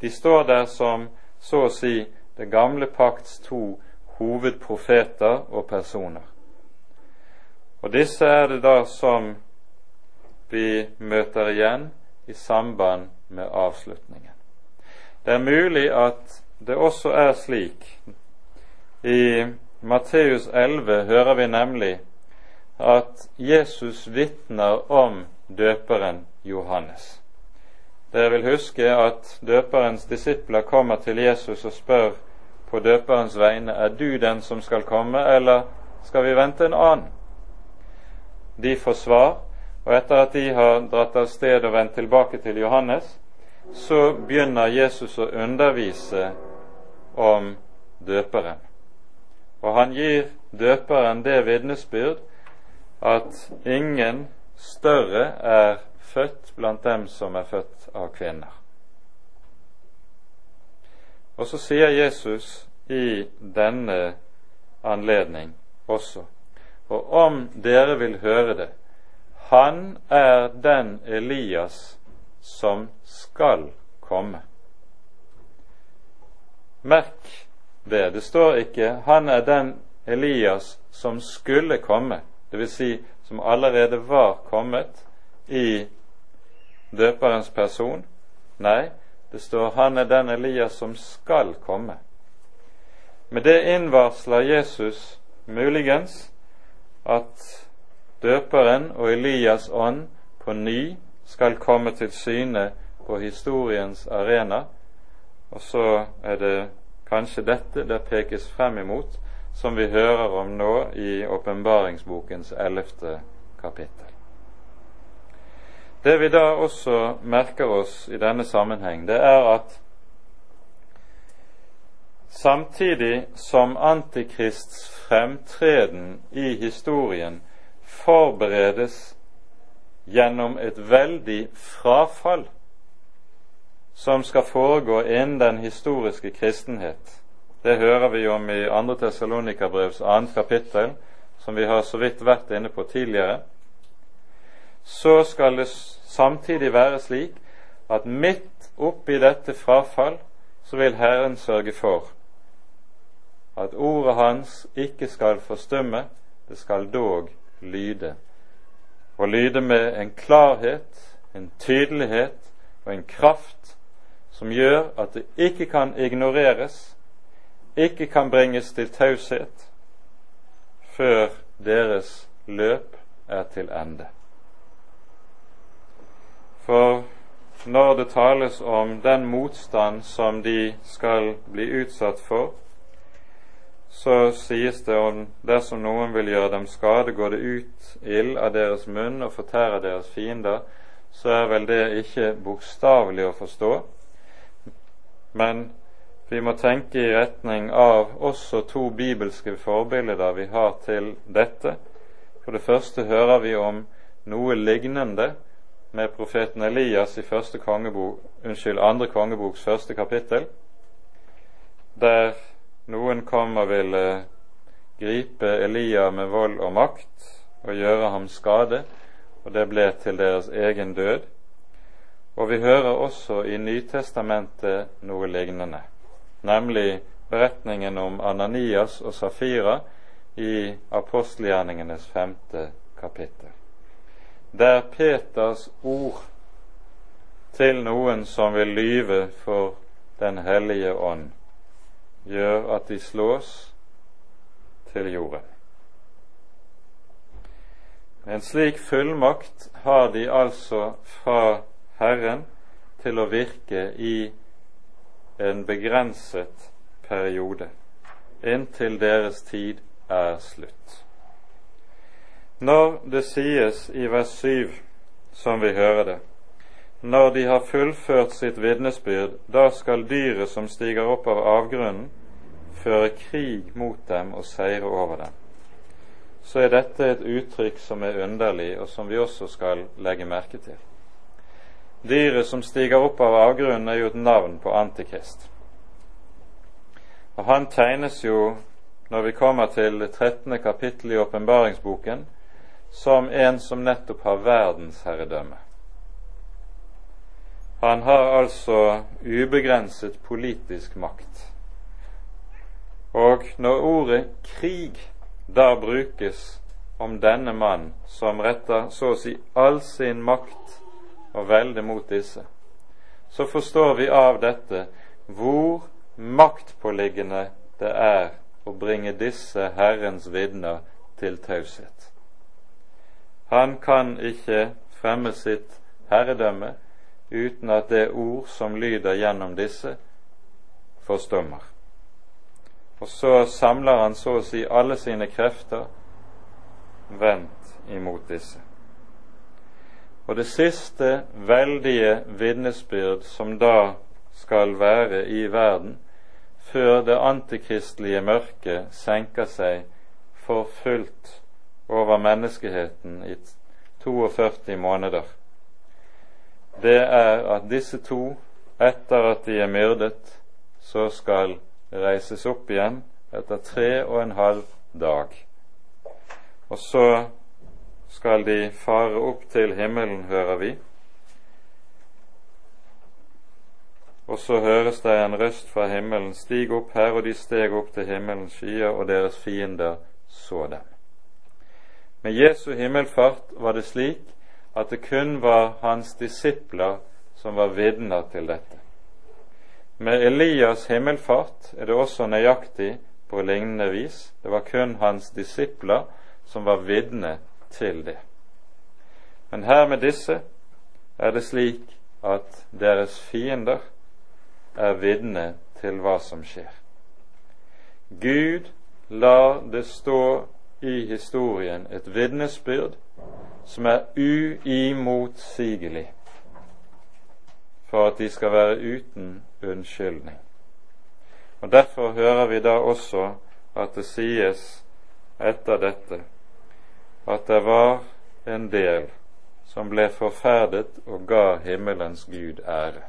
De står der som så å si det gamle pakts to hovedprofeter og personer. Og disse er det da som vi møter igjen i samband med avslutningen. Det er mulig at det også er slik i Matteus 11 hører vi nemlig at Jesus vitner om døperen Johannes. Dere vil huske at døperens disipler kommer til Jesus og spør på døperens vegne er du den som skal komme, eller skal vi vente en annen? De får svar, og etter at de har dratt av sted og vendt tilbake til Johannes, så begynner Jesus å undervise om døperen. Og han gir døperen det vitnesbyrd at ingen større er født blant dem som er født av kvinner. Og så sier Jesus i denne anledning også, og om dere vil høre det, han er den Elias som skal komme. Merk det. Det står ikke 'han er den Elias som skulle komme', dvs. Si, som allerede var kommet i døperens person. Nei, det står 'han er den Elias som skal komme'. Med det innvarsler Jesus muligens at døperen og Elias ånd på ny skal komme til syne på historiens arena, og så er det kanskje dette det pekes frem imot, som vi hører om nå i åpenbaringsbokens ellevte kapittel. Det vi da også merker oss i denne sammenheng, det er at samtidig som Antikrists fremtreden i historien forberedes gjennom et veldig frafall som skal foregå innen den historiske kristenhet. Det hører vi om i 2. Tessalonikabrevs 2. kapittel, som vi har så vidt vært inne på tidligere. Så skal det samtidig være slik at midt oppi dette frafall så vil Herren sørge for at ordet hans ikke skal forstumme, det skal dog lyde og lyde med en klarhet, en tydelighet og en kraft som gjør at det ikke kan ignoreres, ikke kan bringes til taushet før deres løp er til ende. For når det tales om den motstand som de skal bli utsatt for, så sies det om dersom noen vil gjøre dem skade, går det ut ild av deres munn og fortærer deres fiender, så er vel det ikke bokstavelig å forstå, men vi må tenke i retning av også to bibelske forbilder vi har til dette. For det første hører vi om noe lignende med profeten Elias i første kongebok, unnskyld, andre kongeboks første kapittel, der noen kom og ville gripe Elia med vold og makt og gjøre ham skade, og det ble til deres egen død. Og vi hører også i Nytestamentet noe lignende, nemlig beretningen om Ananias og Safira i apostelgjerningenes femte kapittel. Der Peters ord til noen som vil lyve for Den hellige ånd, gjør at de slås til jorden. En slik fullmakt har de altså fra Herren til å virke i en begrenset periode, inntil deres tid er slutt. Når det sies i vers 7, som vi hører det, når de har fullført sitt vitnesbyrd, da skal dyret som stiger opp av avgrunnen, føre krig mot dem og seire over dem. Så er dette et uttrykk som er underlig, og som vi også skal legge merke til. Dyret som stiger opp av avgrunnen, er jo et navn på Antikrist. Og Han tegnes jo, når vi kommer til 13. kapittel i åpenbaringsboken, som en som nettopp har verdensherredømme. Han har altså ubegrenset politisk makt. Og når ordet krig da brukes om denne mann som retter så å si all sin makt og velde mot disse, så forstår vi av dette hvor maktpåliggende det er å bringe disse Herrens vitner til taushet. Han kan ikke fremme sitt herredømme uten at det ord som lyder gjennom disse, forstummer. Og så samler han så å si alle sine krefter vendt imot disse. Og det siste veldige vitnesbyrd som da skal være i verden, før det antikristelige mørket senker seg for fullt over menneskeheten i 42 måneder, det er at disse to, etter at de er myrdet, så skal reises opp igjen etter tre og en halv dag. Og så skal de fare opp til himmelen, hører vi, Og så høres det en røst fra himmelen, stig opp her, og de steg opp til himmelens skyer, og deres fiender så dem. Med Jesu himmelfart var det slik at det kun var hans disipler som var vitner til dette. Med Elias himmelfart er det også nøyaktig på lignende vis. Det var kun hans disipler som var vitne til det. Men her med disse er det slik at deres fiender er vitne til hva som skjer. Gud lar det stå i historien et vitnesbyrd som er uimotsigelig for at de skal være uten unnskyldning. Og Derfor hører vi da også at det sies etter dette at det var en del som ble forferdet og ga himmelens Gud ære.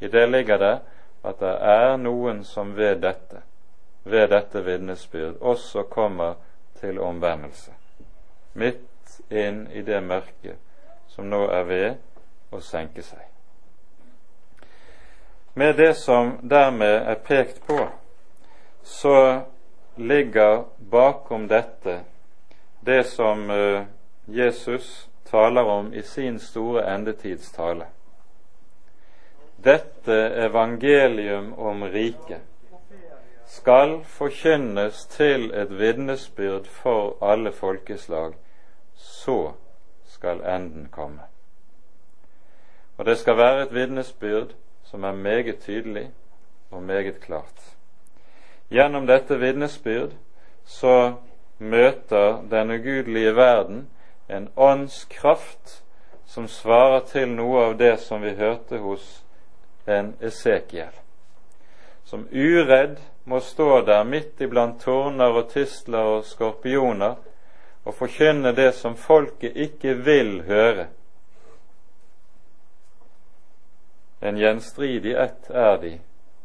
I det ligger det at det er noen som ved dette, ved dette vitnesbyrd, også kommer til omvendelse. Midt inn i det mørket som nå er ved å senke seg. Med det som dermed er pekt på, så ligger bakom dette det som eh, Jesus taler om i sin store endetidstale dette evangelium om riket skal forkynnes til et vitnesbyrd for alle folkeslag, så skal enden komme. Og det skal være et vitnesbyrd som er meget tydelig og meget klart. Gjennom dette vitnesbyrd så møter den ugudelige verden en åndskraft som svarer til noe av det som vi hørte hos en Esekiel, som uredd må stå der midt iblant tårner og tistler og skorpioner og forkynne det som folket ikke vil høre. En gjenstridig ett er de,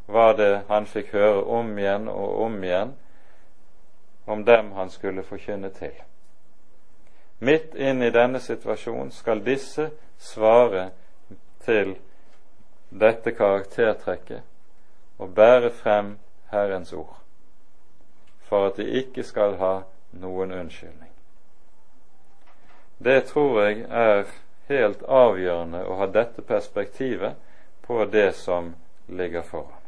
var det han fikk høre om igjen og om igjen om dem han skulle forkynne til. Midt inn i denne situasjonen skal disse svare til dette karaktertrekket og bære frem Herrens ord, for at de ikke skal ha noen unnskyldning. Det tror jeg er helt avgjørende å ha dette perspektivet på det som ligger foran.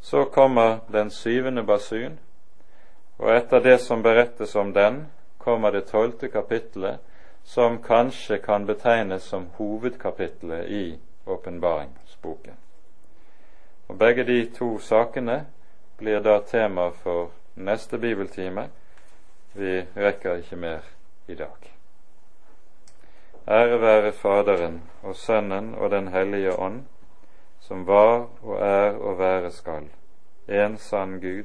Så kommer den syvende basun, og etter det som berettes om den, kommer det tolvte kapittelet, som kanskje kan betegnes som hovedkapittelet i åpenbaringsboken. Og Begge de to sakene blir da tema for neste bibeltime. Vi rekker ikke mer i dag. Ære være Faderen og Sønnen og Den hellige ånd, som var og er og være skal, en sann Gud,